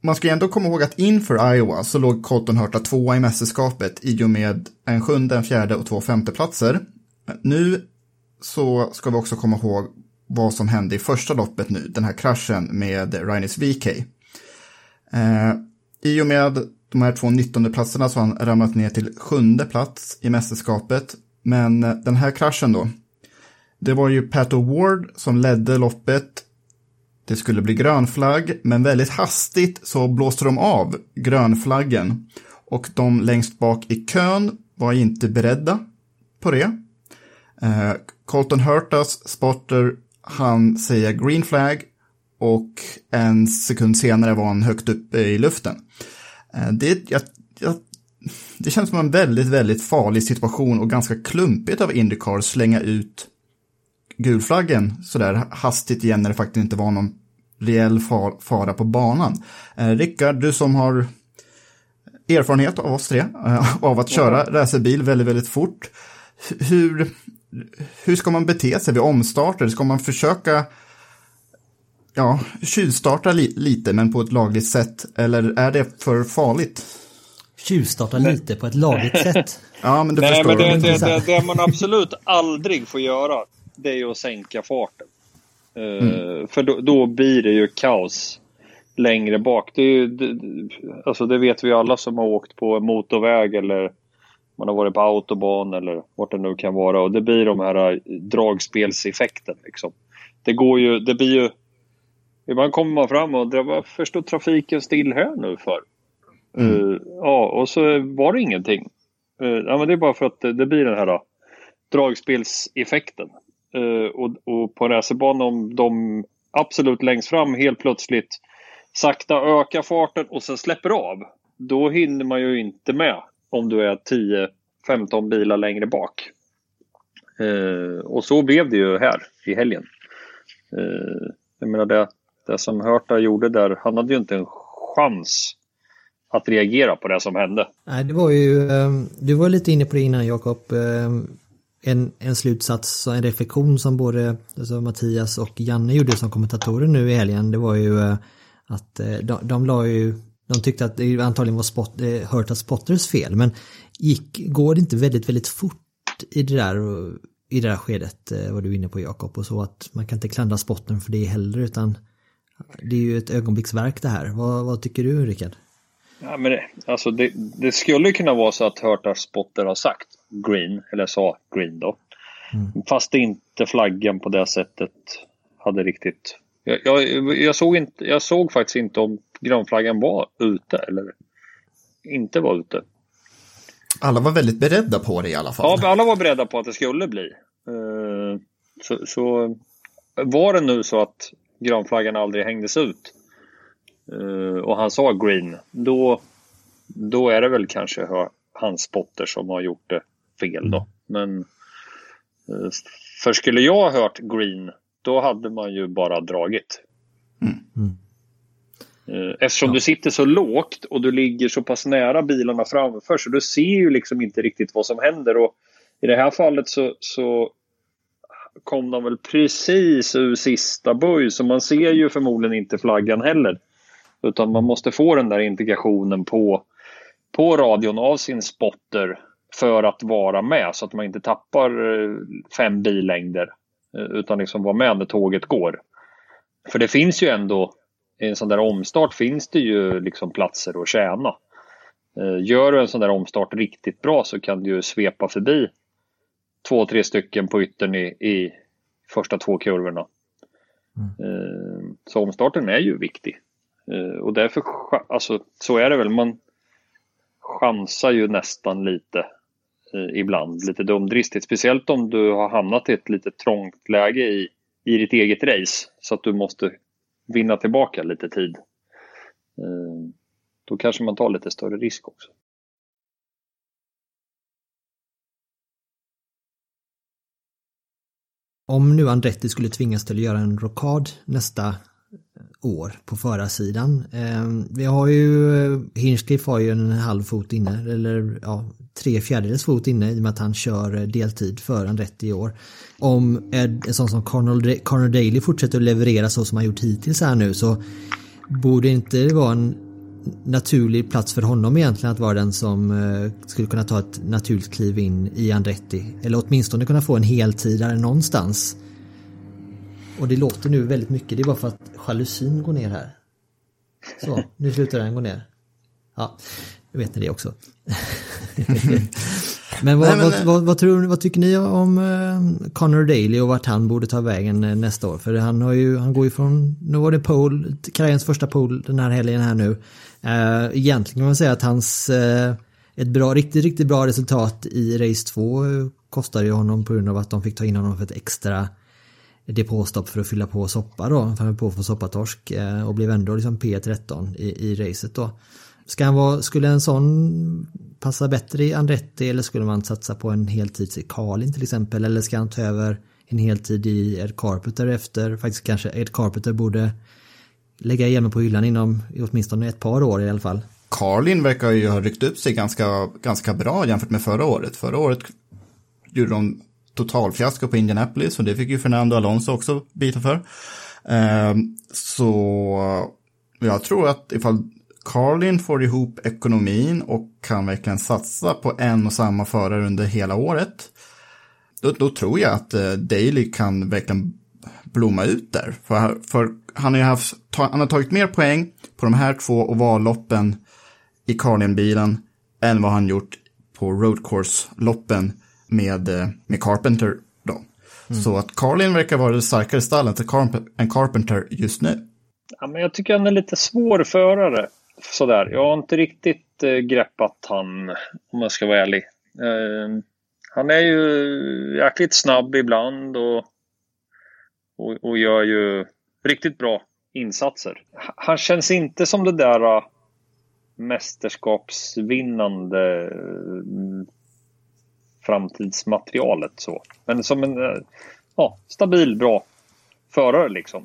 Man ska ju ändå komma ihåg att inför Iowa så låg Colton Hurta tvåa i mästerskapet i och med en sjunde, en fjärde och två femteplatser. Nu så ska vi också komma ihåg vad som hände i första loppet nu, den här kraschen med Rainis VK. Eh, I och med de här två 19 platserna så har han ramlat ner till sjunde plats i mästerskapet. Men eh, den här kraschen då, det var ju Pat O'Ward som ledde loppet. Det skulle bli grönflagg, men väldigt hastigt så blåste de av grönflaggen. Och de längst bak i kön var inte beredda på det. Eh, Colton Hurtas spotter han säger green flag och en sekund senare var han högt uppe i luften. Eh, det, jag, jag, det känns som en väldigt, väldigt farlig situation och ganska klumpigt av Indycar att slänga ut gulflaggen sådär hastigt igen när det faktiskt inte var någon reell far, fara på banan. Eh, Rickard, du som har erfarenhet av oss tre, eh, av att köra racerbil väldigt, väldigt fort. Hur, hur ska man bete sig vid omstarter? Ska man försöka ja, tjuvstarta li lite men på ett lagligt sätt? Eller är det för farligt? Tjuvstarta lite på ett lagligt [LAUGHS] sätt? ja, men du Nej, förstår. Men det, det, det, det, man absolut aldrig får göra, det är ju att sänka farten. Eh, mm. för då, då, blir det ju kaos längre bak. Det, är ju, det, alltså det vet vi alla som har åkt på motorväg eller man har varit på autobahn eller vart det nu kan vara och det blir de här äh, dragspelseffekten. Liksom. Det går ju, det blir ju... Ibland kommer man fram och undrar varför står trafiken still här nu för? Mm. Uh, ja, och så var det ingenting. Uh, ja, men det är bara för att det, det blir den här uh, dragspelseffekten. Och, och på racerbanan om de absolut längst fram helt plötsligt sakta ökar farten och sen släpper av. Då hinner man ju inte med om du är 10-15 bilar längre bak. Eh, och så blev det ju här i helgen. Eh, jag menar det, det som Hörta gjorde där, han hade ju inte en chans att reagera på det som hände. Nej, det var ju, ehm, du var lite inne på det innan Jakob. Ehm, en, en slutsats, en reflektion som både alltså Mattias och Janne gjorde som kommentatorer nu i helgen, det var ju eh, att eh, de, de la ju de tyckte att det antagligen var spot, eh, Hurtas Spotters fel, men gick, går det inte väldigt, väldigt fort i det där, i det där skedet, eh, vad du är inne på Jakob, och så att man kan inte klandra spotten för det heller, utan det är ju ett ögonblicksverk det här. Vad, vad tycker du, Rickard? Ja, men det, alltså det, det, skulle kunna vara så att Hurtas Spotter har sagt green, eller sa green då. Mm. Fast inte flaggan på det sättet hade riktigt jag, jag, jag, såg inte, jag såg faktiskt inte om grönflaggan var ute eller inte var ute. Alla var väldigt beredda på det i alla fall. Ja, alla var beredda på att det skulle bli. Eh, så, så var det nu så att grönflaggan aldrig hängdes ut eh, och han sa green, då, då är det väl kanske hans spotter som har gjort det fel då. Men eh, för skulle jag ha hört green då hade man ju bara dragit. Mm. Mm. Eftersom ja. du sitter så lågt och du ligger så pass nära bilarna framför så du ser ju liksom inte riktigt vad som händer. Och I det här fallet så, så kom de väl precis ur sista böj så man ser ju förmodligen inte flaggan heller. Utan man måste få den där integrationen på, på radion av sin spotter för att vara med så att man inte tappar eh, fem billängder Eh, utan liksom vara med när tåget går. För det finns ju ändå, i en sån där omstart finns det ju liksom platser att tjäna. Eh, gör du en sån där omstart riktigt bra så kan du ju svepa förbi två, tre stycken på yttern i, i första två kurvorna. Mm. Så omstarten är ju viktig. Och därför, alltså så är det väl, man chansar ju nästan lite Eh, ibland, lite dumdristigt. Speciellt om du har hamnat i ett lite trångt läge i, i ditt eget race så att du måste vinna tillbaka lite tid. Eh, då kanske man tar lite större risk också. Om nu Andretti skulle tvingas till att göra en rockad nästa år på förarsidan. Ehm, vi har ju, Hinchcliff Hinchcliffe har ju en halv fot inne, eller ja, tre fjärdedels fot inne i och med att han kör eh, deltid för Andretti i år. Om eh, en sån som Connor Daly fortsätter att leverera så som han gjort hittills här nu så borde inte det vara en naturlig plats för honom egentligen att vara den som skulle kunna ta ett naturligt kliv in i Andretti. Eller åtminstone kunna få en heltidare någonstans. Och det låter nu väldigt mycket, det är bara för att jalusin går ner här. Så, nu slutar den gå ner. Ja, jag vet ni det också. [LAUGHS] men, vad, Nej, men vad, vad, vad, tror, vad tycker ni om uh, Connor Daly och vart han borde ta vägen uh, nästa år? För han, har ju, han går ju från, nu var det pole, karriärens första pole den här helgen här nu. Uh, egentligen kan man säga att hans, uh, ett bra, riktigt, riktigt bra resultat i race 2 uh, kostade ju honom på grund av att de fick ta in honom för ett extra depåstopp för att fylla på soppa då. Han höll på att få soppatorsk eh, och blev ändå liksom P13 i, i racet då. Ska han vara, skulle en sån passa bättre i Andretti eller skulle man satsa på en heltid i Karlin till exempel eller ska han ta över en heltid i Ed Carpenter efter? Faktiskt kanske Ed Carpenter borde lägga igenom på hyllan inom åtminstone ett par år i alla fall. Carlin verkar ju ha ryckt upp sig ganska, ganska bra jämfört med förra året. Förra året gjorde de totalfiasko på Indianapolis och det fick ju Fernando Alonso också bita för. Ehm, så jag tror att ifall Carlin får ihop ekonomin och kan verkligen satsa på en och samma förare under hela året. Då, då tror jag att uh, Daly kan verkligen blomma ut där. För, för han, har haft, han har tagit mer poäng på de här två ovalloppen i Carlin-bilen än vad han gjort på roadcourse-loppen med, eh, med Carpenter. Då. Mm. Så att Carlin verkar vara det starkare stallet än Carpenter just nu. Ja, men jag tycker han är lite svår förare sådär. Jag har inte riktigt eh, greppat han om jag ska vara ärlig. Eh, han är ju jäkligt snabb ibland och, och, och, gör ju riktigt bra insatser. Han känns inte som det där uh, mästerskapsvinnande uh, framtidsmaterialet så. Men som en uh, ja, stabil, bra förare liksom.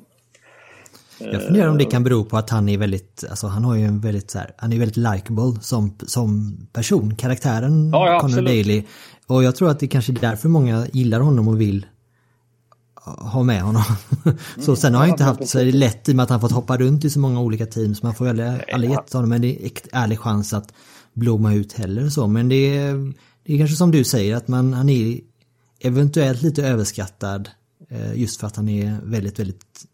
Jag funderar om det kan bero på att han är väldigt, alltså han har ju en väldigt så här, han är väldigt likable som, som person, karaktären ja, ja, Conor Daly. Och jag tror att det kanske är därför många gillar honom och vill ha med honom. [LAUGHS] så sen har han inte haft så lätt i och med att han fått hoppa runt i så många olika team så man får ju aldrig, aldrig gett honom en ärlig chans att blomma ut heller så. Men det är, det är kanske som du säger att man, han är eventuellt lite överskattad eh, just för att han är väldigt, väldigt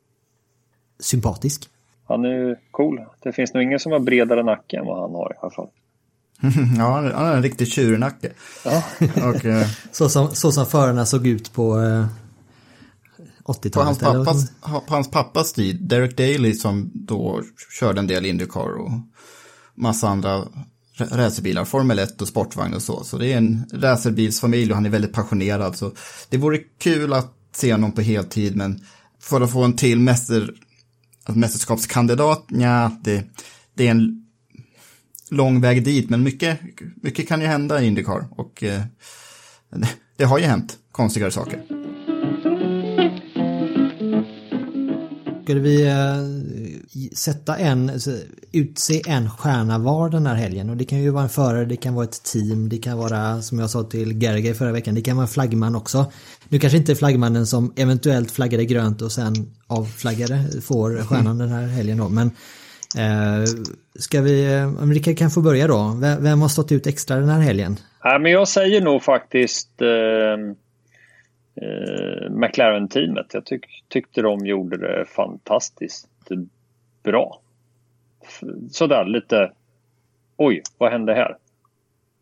sympatisk. Han är ju cool. Det finns nog ingen som har bredare nacke än vad han har i alla fall. [LAUGHS] ja, han har en riktig tjurnacke. Ja. [LAUGHS] och, eh, så, som, så som förarna såg ut på eh, 80-talet. På hans, pappas, på hans pappas tid, Derek Daly som då körde en del Indycar och massa andra racerbilar, Formel 1 och sportvagn och så. Så det är en racerbilsfamilj och han är väldigt passionerad. Så det vore kul att se honom på heltid, men för att få en till mäster, alltså mästerskapskandidat, ja, det, det är en lång väg dit, men mycket, mycket kan ju hända i Indycar och eh, [LAUGHS] det har ju hänt konstigare saker. Ska vi eh, sätta en, alltså, utse en stjärna var den här helgen och det kan ju vara en förare, det kan vara ett team, det kan vara som jag sa till Gerge förra veckan, det kan vara en flaggman också. Nu kanske inte flaggmannen som eventuellt flaggade grönt och sen avflaggade får stjärnan den här helgen då. Men eh, ska vi, eh, om Rickard kan få börja då. Vem har stått ut extra den här helgen? Ja, men jag säger nog faktiskt eh, eh, McLaren-teamet. Jag tyck, tyckte de gjorde det fantastiskt bra. Sådär lite, oj, vad hände här?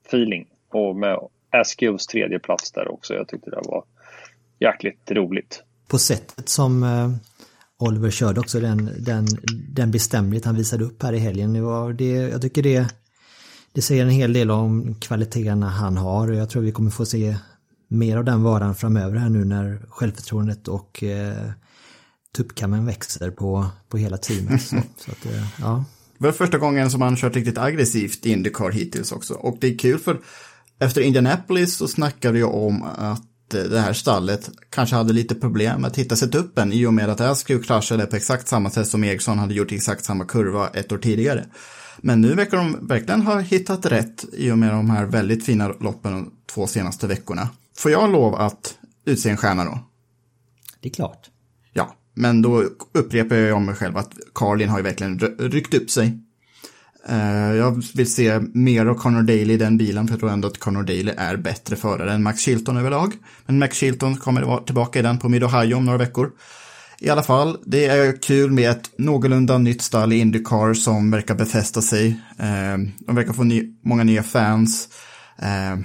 Feeling. Och med Askews tredje plats där också. Jag tyckte det var jäkligt roligt. På sättet som eh, Oliver körde också den, den, den bestämdhet han visade upp här i helgen. Det var, det, jag tycker det, det säger en hel del om kvaliteterna han har och jag tror vi kommer få se mer av den varan framöver här nu när självförtroendet och eh, tuppkammen växer på, på hela teamet. Så, [LAUGHS] så att, eh, ja. Det var första gången som han kört riktigt aggressivt i Indycar hittills också. Och det är kul för efter Indianapolis så snackade jag om att det här stallet kanske hade lite problem med att hitta setupen i och med att Askew kraschade på exakt samma sätt som Eriksson hade gjort i exakt samma kurva ett år tidigare. Men nu verkar de verkligen ha hittat rätt i och med de här väldigt fina loppen de två senaste veckorna. Får jag lov att utse en stjärna då? Det är klart. Men då upprepar jag om mig själv att Carlin har ju verkligen ryckt upp sig. Eh, jag vill se mer av Connor Daly i den bilen, för jag tror ändå att Connor Daly är bättre förare än Max Chilton överlag. Men Max Chilton kommer vara tillbaka i den på Mid-Ohio om några veckor. I alla fall, det är kul med ett någorlunda nytt stall i Indycar som verkar befästa sig. Eh, de verkar få ny många nya fans. Eh,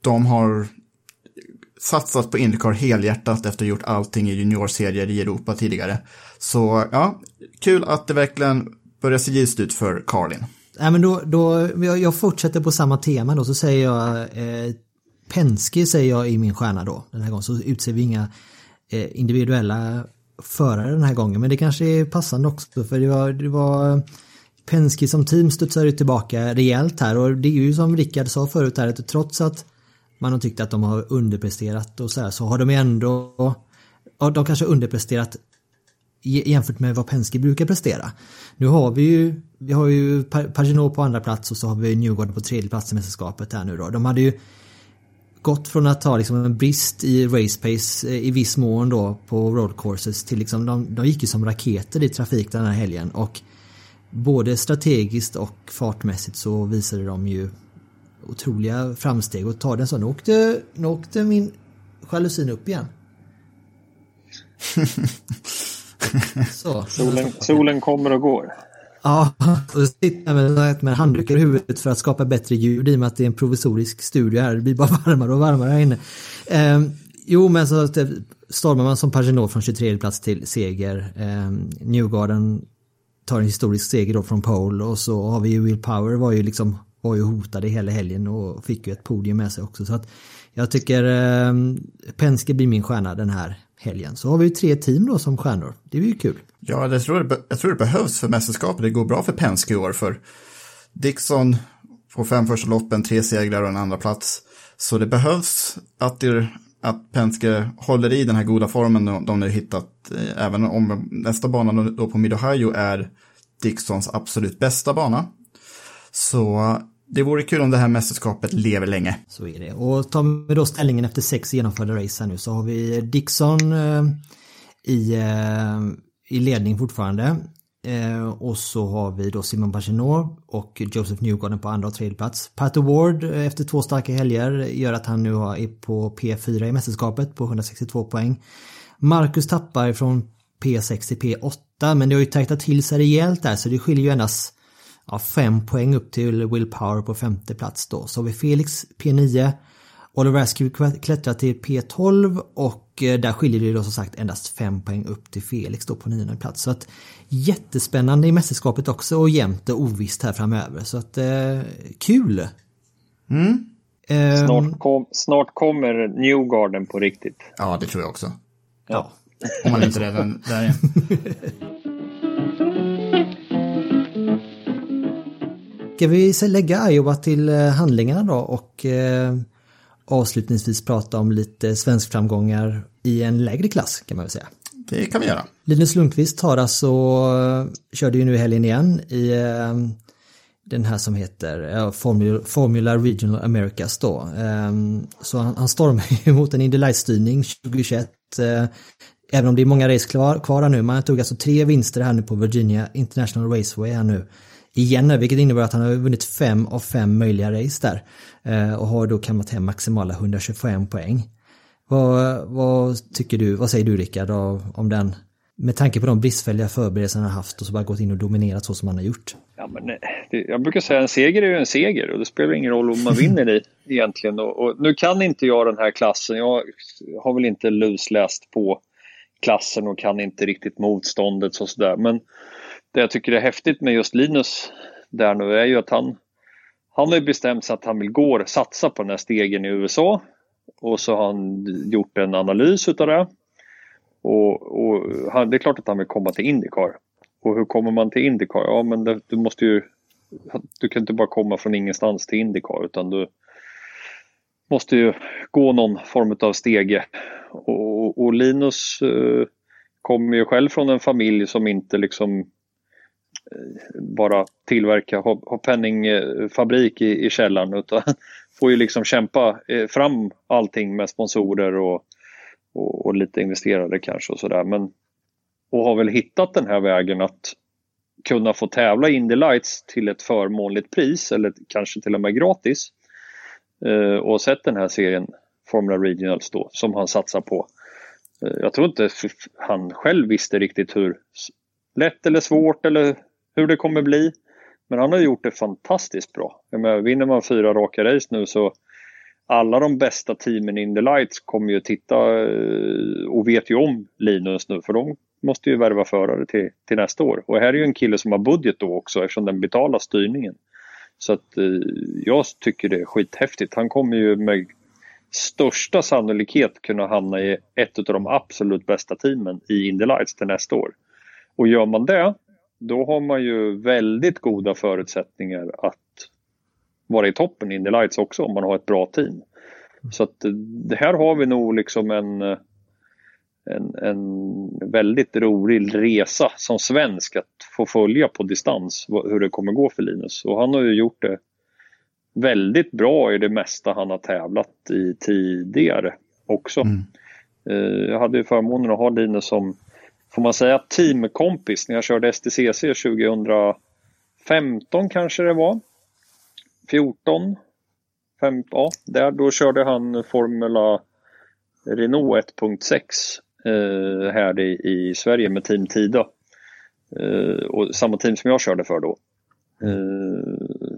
de har satsat på Indycar helhjärtat efter att ha gjort allting i juniorserier i Europa tidigare. Så ja, kul att det verkligen börjar se ljust ut för Carlin. Ja, men då, då, jag fortsätter på samma tema då, så säger jag eh, Penske säger jag i min stjärna då. Den här gången så utser vi inga eh, individuella förare den här gången, men det kanske är passande också för det var, det var Penske som team studsade tillbaka rejält här och det är ju som Rickard sa förut här att trots att man har tyckt att de har underpresterat och så här så har de ändå ja de kanske underpresterat jämfört med vad Penske brukar prestera. Nu har vi ju, vi har ju Paginot på andra plats och så har vi Newgarden på tredje plats i mästerskapet här nu då. De hade ju gått från att ha liksom en brist i race pace eh, i viss mån då på road courses till liksom de, de gick ju som raketer i trafik den här helgen och både strategiskt och fartmässigt så visade de ju otroliga framsteg och ta den så. Nu åkte, nu åkte min jalusin upp igen. [LAUGHS] så, solen, solen kommer och går. Ja, och sitter med, med handdukar i huvudet för att skapa bättre ljud i och med att det är en provisorisk studio här. Det blir bara [LAUGHS] varmare och varmare här inne. Eh, jo, men så stormar man som Paginot från 23 plats till seger. Eh, Newgarden tar en historisk seger då från pole och så har vi ju Will Power var ju liksom var ju hotade hela helgen och fick ju ett podium med sig också. Så att jag tycker eh, Penske blir min stjärna den här helgen. Så har vi ju tre team då som stjärnor. Det är ju kul. Ja, det tror jag, jag tror det behövs för mästerskapet. Det går bra för Penske i år för Dixon på fem första loppen, tre segrar och en andra plats. Så det behövs att, det, att Penske håller i den här goda formen de, de nu hittat. Eh, även om nästa bana då på Mid-Ohio är Dixons absolut bästa bana. Så det vore kul om det här mästerskapet lever länge. Så är det. Och tar vi då ställningen efter sex genomförda race här nu så har vi Dixon eh, i, eh, i ledning fortfarande. Eh, och så har vi då Simon Pagenaud och Joseph Newgarden på andra och tredje plats. Pat Award eh, efter två starka helger gör att han nu är på P4 i mästerskapet på 162 poäng. Marcus tappar från P6 till P8 men det har ju tajtat till sig rejält där så det skiljer ju endast ja, fem poäng upp till Will Power på femte plats då. Så har vi Felix P9, Oliver Askew klättrar till P12 och eh, där skiljer det då som sagt endast fem poäng upp till Felix då på nionde plats. Så att jättespännande i mästerskapet också och jämnt och ovisst här framöver. Så att eh, kul! Mm. Um, snart, kom, snart kommer Newgarden på riktigt. Ja, det tror jag också. Ja. Om man inte redan där är. [LAUGHS] Ska vi lägga Iowa till eh, handlingarna då och eh, avslutningsvis prata om lite svensk framgångar i en lägre klass kan man väl säga. Det kan vi göra. Linus Lundqvist har alltså, körde ju nu helgen igen i eh, den här som heter Formula, Regional Americas då. Så han, han stormar ju [LAUGHS] mot en Indy Light-styrning 2021. Även om det är många race kvar, kvar nu. Man tog alltså tre vinster här nu på Virginia International Raceway här nu igen nu, vilket innebär att han har vunnit fem av fem möjliga race där. Eh, och har då kammat hem maximala 125 poäng. Vad, vad tycker du, vad säger du Rickard om den? Med tanke på de bristfälliga förberedelser han har haft och så bara gått in och dominerat så som han har gjort. Ja, men, eh, det, jag brukar säga en seger är ju en seger och det spelar ingen roll om man vinner i egentligen. Och, och, nu kan inte jag den här klassen, jag har väl inte lusläst på klassen och kan inte riktigt motståndet och sådär. Men det jag tycker är häftigt med just Linus där nu är ju att han, han har ju bestämt sig att han vill gå satsa på den här stegen i USA. Och så har han gjort en analys utav det. Och, och han, det är klart att han vill komma till Indycar. Och hur kommer man till Indycar? Ja men det, du måste ju Du kan inte bara komma från ingenstans till Indycar utan du måste ju gå någon form av stege. Och, och Linus eh, kommer ju själv från en familj som inte liksom Eh, bara tillverka, ha penningfabrik eh, i, i källaren utan [LAUGHS] får ju liksom kämpa eh, fram allting med sponsorer och, och, och lite investerare kanske och sådär. Men och har väl hittat den här vägen att kunna få tävla Indy Lights till ett förmånligt pris eller kanske till och med gratis. Eh, och sett den här serien Formula Regionals då som han satsar på. Eh, jag tror inte han själv visste riktigt hur lätt eller svårt eller hur det kommer bli. Men han har gjort det fantastiskt bra. Jag menar, vinner man fyra raka race nu så alla de bästa teamen in the lights kommer ju titta eh, och vet ju om Linus nu för de måste ju värva förare till, till nästa år. Och här är ju en kille som har budget då också eftersom den betalar styrningen. Så att eh, jag tycker det är skithäftigt. Han kommer ju med största sannolikhet kunna hamna i ett av de absolut bästa teamen i Indy Lights till nästa år. Och gör man det, då har man ju väldigt goda förutsättningar att vara i toppen i Indy Lights också om man har ett bra team. Så att eh, det här har vi nog liksom en eh, en, en väldigt rolig resa som svensk att få följa på distans hur det kommer gå för Linus. Och han har ju gjort det väldigt bra i det mesta han har tävlat i tidigare också. Mm. Eh, jag hade ju förmånen att ha Linus som, får man säga, teamkompis när jag körde STCC 2015 kanske det var. 14, 15, ja, där då körde han Formula Renault 1.6 eh, här i, i, Sverige med Team Tida. Eh, och samma team som jag körde för då. Eh,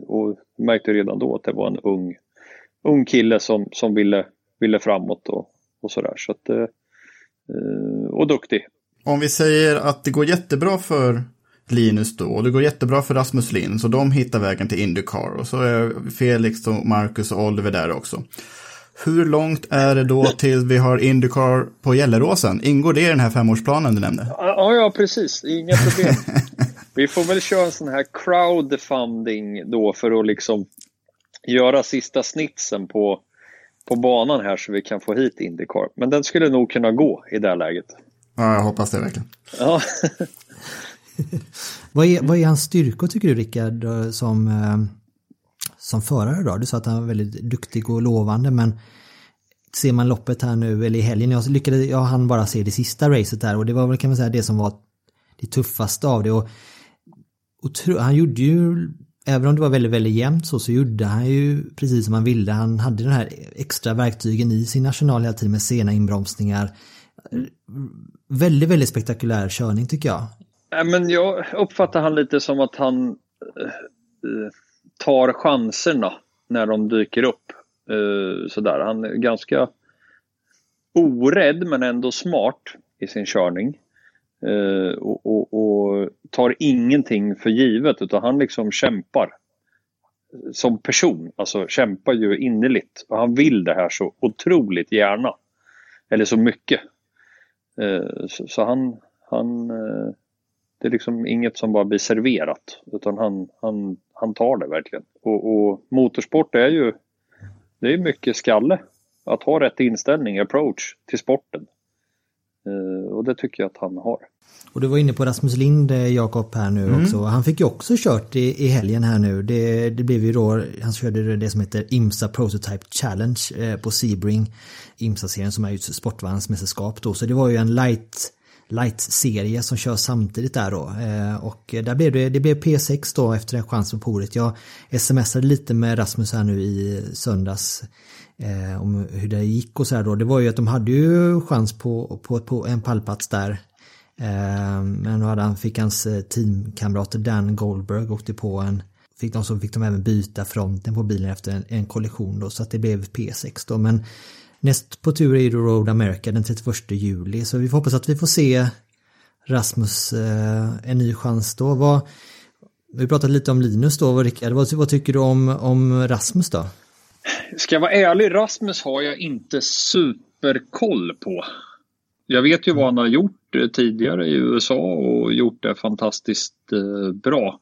och märkte redan då att det var en ung, ung kille som, som ville, ville framåt och, och sådär. Så att, eh, eh och duktig. Om vi säger att det går jättebra för Linus då, och det går jättebra för Rasmus Lind, så de hittar vägen till Indycar. Och så är Felix och Marcus och Oliver där också. Hur långt är det då till vi har Indycar på Gelleråsen? Ingår det i den här femårsplanen du nämnde? Ja, ja precis. Inga problem. [LAUGHS] vi får väl köra en sån här crowdfunding då för att liksom göra sista snitsen på, på banan här så vi kan få hit Indycar. Men den skulle nog kunna gå i det här läget. Ja, jag hoppas det verkligen. Ja. [LAUGHS] vad, är, vad är hans styrkor tycker du Rickard som eh, som förare då? Du sa att han var väldigt duktig och lovande men ser man loppet här nu, eller i helgen, jag lyckades, jag hann bara se det sista racet där och det var väl kan man säga det som var det tuffaste av det och, och tro, han gjorde ju, även om det var väldigt, väldigt jämnt så, så gjorde han ju precis som han ville. Han hade den här extra verktygen i sin national hela tiden med sena inbromsningar. Väldigt, väldigt spektakulär körning tycker jag. Äh, men jag uppfattar han lite som att han eh, eh tar chanserna när de dyker upp. Eh, sådär. Han är ganska orädd men ändå smart i sin körning. Eh, och, och, och, tar ingenting för givet utan han liksom kämpar. Som person, alltså kämpar ju innerligt. Och han vill det här så otroligt gärna. Eller så mycket. Eh, så, så, han, han eh, det är liksom inget som bara blir serverat utan han, han, han tar det verkligen. Och, och motorsport är ju det är mycket skalle. Att ha rätt inställning, approach till sporten. Uh, och det tycker jag att han har. Och du var inne på Rasmus Lind, eh, Jakob, här nu mm. också. Han fick ju också kört i, i helgen här nu. Det, det blev ju då, han körde det som heter IMSA Prototype Challenge eh, på Sebring. IMSA-serien som är ju ett sportvagnsmästerskap då. Så det var ju en light light-serie som körs samtidigt där då. Eh, och där blev det, det blev P6 då efter en chans på ordet. Jag smsade lite med Rasmus här nu i söndags eh, om hur det gick och så här då. Det var ju att de hade ju chans på, på, på en pallplats där. Eh, men då hade han, fick hans eh, teamkamrater Dan Goldberg åkte på en fick de så fick de även byta fronten på bilen efter en, en kollision då så att det blev P6 då men Näst på tur är ju Road America den 31 juli så vi får hoppas att vi får se Rasmus eh, en ny chans då. Vad, vi pratade pratat lite om Linus då, Rickard. Vad, vad tycker du om, om Rasmus då? Ska jag vara ärlig, Rasmus har jag inte superkoll på. Jag vet ju vad han har gjort eh, tidigare i USA och gjort det fantastiskt eh, bra.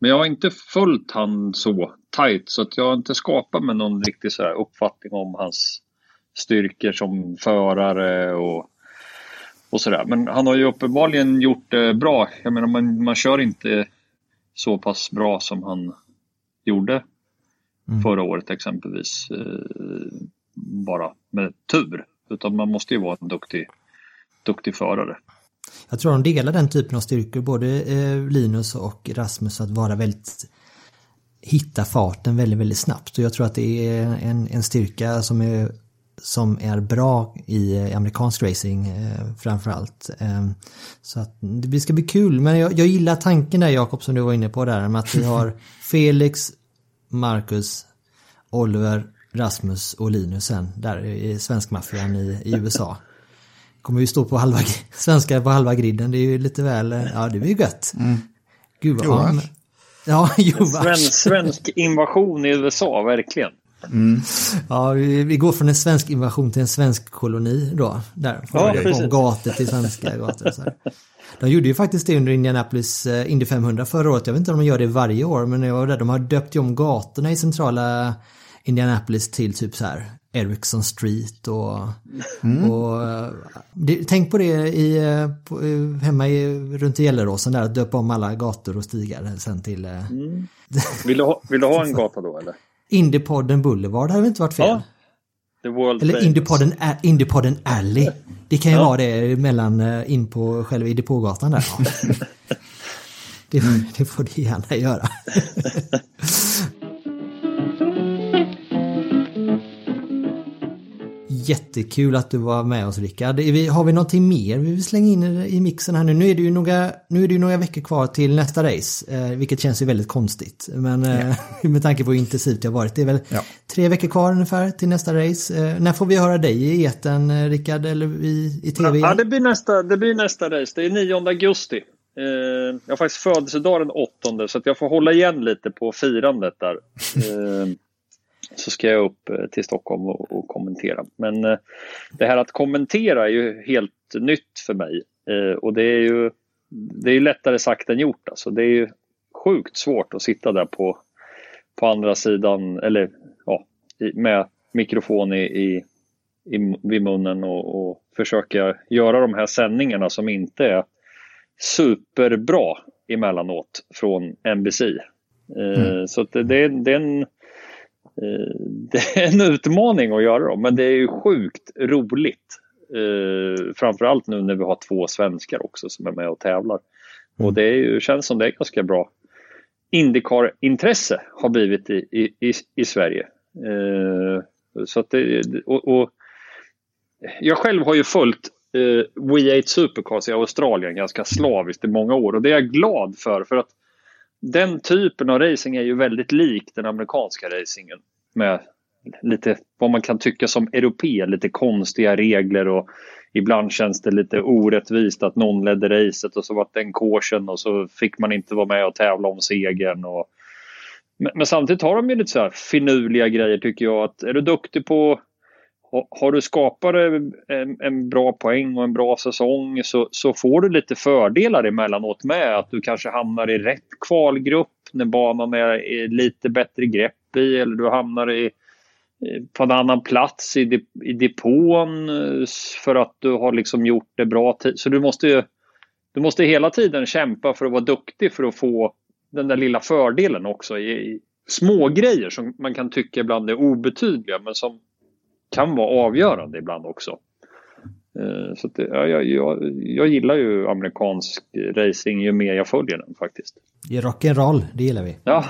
Men jag har inte följt han så tajt så att jag har inte skapat mig någon riktig så uppfattning om hans styrkor som förare och, och sådär. Men han har ju uppenbarligen gjort det bra. Jag menar man, man kör inte så pass bra som han gjorde mm. förra året exempelvis. Eh, bara med tur. Utan man måste ju vara en duktig, duktig förare. Jag tror de delar den typen av styrkor, både eh, Linus och Rasmus, att vara väldigt hitta farten väldigt, väldigt snabbt. Och jag tror att det är en, en styrka som är, som är bra i amerikansk racing eh, framförallt. Eh, så att det ska bli kul, men jag, jag gillar tanken där Jakob som du var inne på där med att vi har [LAUGHS] Felix, Marcus, Oliver, Rasmus och Linus sen där i svenskmaffian i, i USA. Kommer ju stå på halva, [LAUGHS] svenskar på halva griden, det är ju lite väl, ja det blir gött. Mm. Gud vad, ja, [LAUGHS] ja Svensk, svensk invasion i USA, verkligen. Mm. Ja, vi, går från en svensk invasion till en svensk koloni då. Där, ja, från gator till svenska gator. Så här. De gjorde ju faktiskt det under Indianapolis uh, Indy 500 förra året. Jag vet inte om de gör det varje år, men jag var där. De har döpt om gatorna i centrala Indianapolis till typ så här Ericsson Street och, mm. och det, tänk på det i, eh, på, eh, hemma i, runt i Gelleråsen där, att döpa om alla gator och stigar sen till... Mm. Vill, du ha, vill du ha en [LAUGHS] gata då eller? Indiepodden Boulevard hade väl inte varit fel? Ja. Eller Indiepodden, Indiepodden Alley. Det kan ju ja. vara det mellan in på själva Indiepågatan där. [LAUGHS] Det, det får det gärna göra. [LAUGHS] Jättekul att du var med oss Rickard. Har vi någonting mer vi vill slänga in i mixen här nu? Nu är det ju några, nu är det ju några veckor kvar till nästa race, eh, vilket känns ju väldigt konstigt. Men eh, ja. [LAUGHS] med tanke på hur intensivt det har varit. Det är väl ja. tre veckor kvar ungefär till nästa race. Eh, när får vi höra dig i eten Rickard eller i, i tv? Ja, det blir, nästa, det blir nästa race. Det är 9 augusti. Jag har faktiskt födelsedag den 8 så att jag får hålla igen lite på firandet där. [LAUGHS] Så ska jag upp eh, till Stockholm och, och kommentera. Men eh, det här att kommentera är ju helt nytt för mig. Eh, och det är ju det är lättare sagt än gjort. Alltså. Det är ju sjukt svårt att sitta där på, på andra sidan eller ja, med mikrofon i, i, i vid munnen och, och försöka göra de här sändningarna som inte är superbra emellanåt från NBC. Mm. Så det, det, är en, [LAUGHS] det är en utmaning att göra dem, men det är ju sjukt roligt. Eh, framförallt nu när vi har två svenskar också som är med och tävlar. Mm. Och det är ju, känns som det är ganska bra Indycar-intresse har blivit i, i, i Sverige. Eh, så att det, och, och, jag själv har ju följt eh, We 8 Supercars i Australien ganska slaviskt i många år och det är jag glad för. för att den typen av racing är ju väldigt lik den amerikanska racingen. Med lite vad man kan tycka som europe, lite konstiga regler och ibland känns det lite orättvist att någon ledde racet och så var det en caution och så fick man inte vara med och tävla om segern. Och... Men, men samtidigt har de ju lite så här finurliga grejer tycker jag. att Är du duktig på har du skapat en, en, bra poäng och en bra säsong så, så får du lite fördelar emellanåt med. Att du kanske hamnar i rätt kvalgrupp när banan är lite bättre grepp i eller du hamnar i, på en annan plats i, i depån eh, för att du har liksom gjort det bra. Så du måste, du måste hela tiden kämpa för att vara duktig för att få den där lilla fördelen också. I, i små grejer som man kan tycka ibland är obetydliga men som kan vara avgörande ibland också. Eh, så det, ja, jag, jag, jag gillar ju amerikansk racing ju mer jag följer den faktiskt. Det är rock'n'roll, det gillar vi. Ja.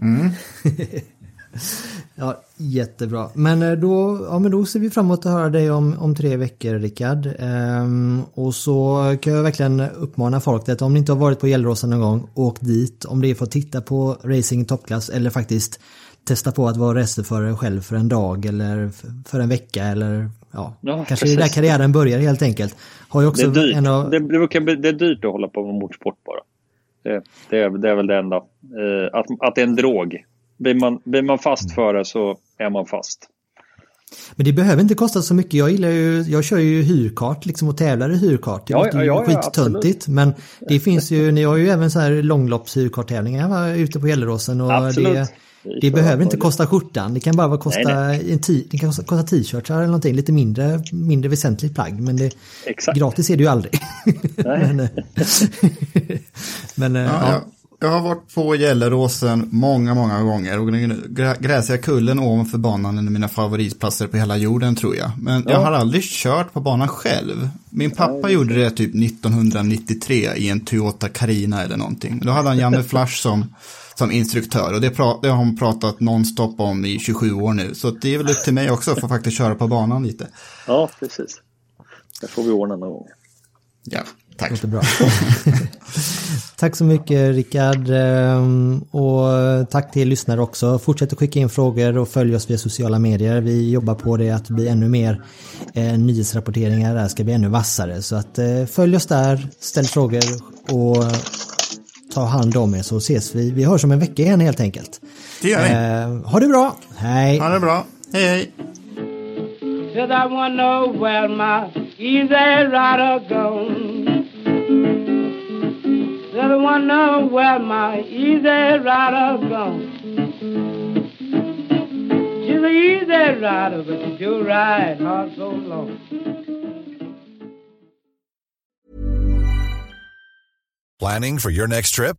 mm. [LAUGHS] [LAUGHS] ja, jättebra. Men eh, då, ja, men då ser vi fram emot att höra dig om, om tre veckor, Rickard. Ehm, och så kan jag verkligen uppmana folk att om ni inte har varit på Gelleråsen någon gång, åk dit. Om det är för att titta på racing toppklass eller faktiskt testa på att vara racerförare själv för en dag eller för en vecka eller ja, Ja, kanske precis. det är där karriären börjar helt enkelt. Har ju Det också är dyrt. en av, Det, det, det är dyrt att hålla på med motorsport bara. Det, det, är, det är väl det enda. Eh, att, att det är en drog. Blir man, blir man fast för det så är man fast. Men det behöver inte kosta så mycket. Jag gillar ju, jag kör ju hyrkart liksom och tävlar i hyrkart. Det Ja, ja, ja, skittöntigt. Men det finns ju, ni har ju även så här långloppshyrkarttävlingar Jag var ute på Gelleråsen och Absolut. det, det behöver inte kosta skjortan. Det kan bara vara kosta Nej, en t- det kan kosta- t-shirts eller någonting. Lite mindre, mindre väsentligt plagg. Men det, Exakt. gratis är det ju aldrig. Nej. [LAUGHS] men eh, [LAUGHS] men eh, Ja, ja. Jag, har varit på Gelleråsen många, många gånger. Och den grä- gräsiga kullen ovanför banan är mina favoritplatser på hela jorden tror jag. Men jag har aldrig kört på banan själv. Min pappa gjorde det typ 1993 i en Toyota Carina eller någonting. Då hade han Janne Flash som, som instruktör. Och det, pra, det har han pratat nonstop om i 27 år nu. Så det är väl upp till mig också att få faktiskt köra på banan lite. Ja, precis. Det får vi ordna någon gång. Ja, tack. låter bra. [LAUGHS] tack så mycket Rickard. ehm, Och tack till er lyssnare också. Fortsätt att skicka in frågor och följ oss via sociala medier. Vi jobbar på det att bli ännu mer eh, nyhetsrapporteringar där ska bli ännu vassare. Så att eh, följ oss där, ställ frågor och ta hand om er så ses vi. Vi hörs om en vecka igen helt enkelt. Det gör vi. Eh, ha det bra, hej! Ha det bra. Hej, hej. Said I wanna know where my easy rider gone. Wanna know where my easy rider gone. She's an easy rider, but she do ride hard so long. Planning for your next trip?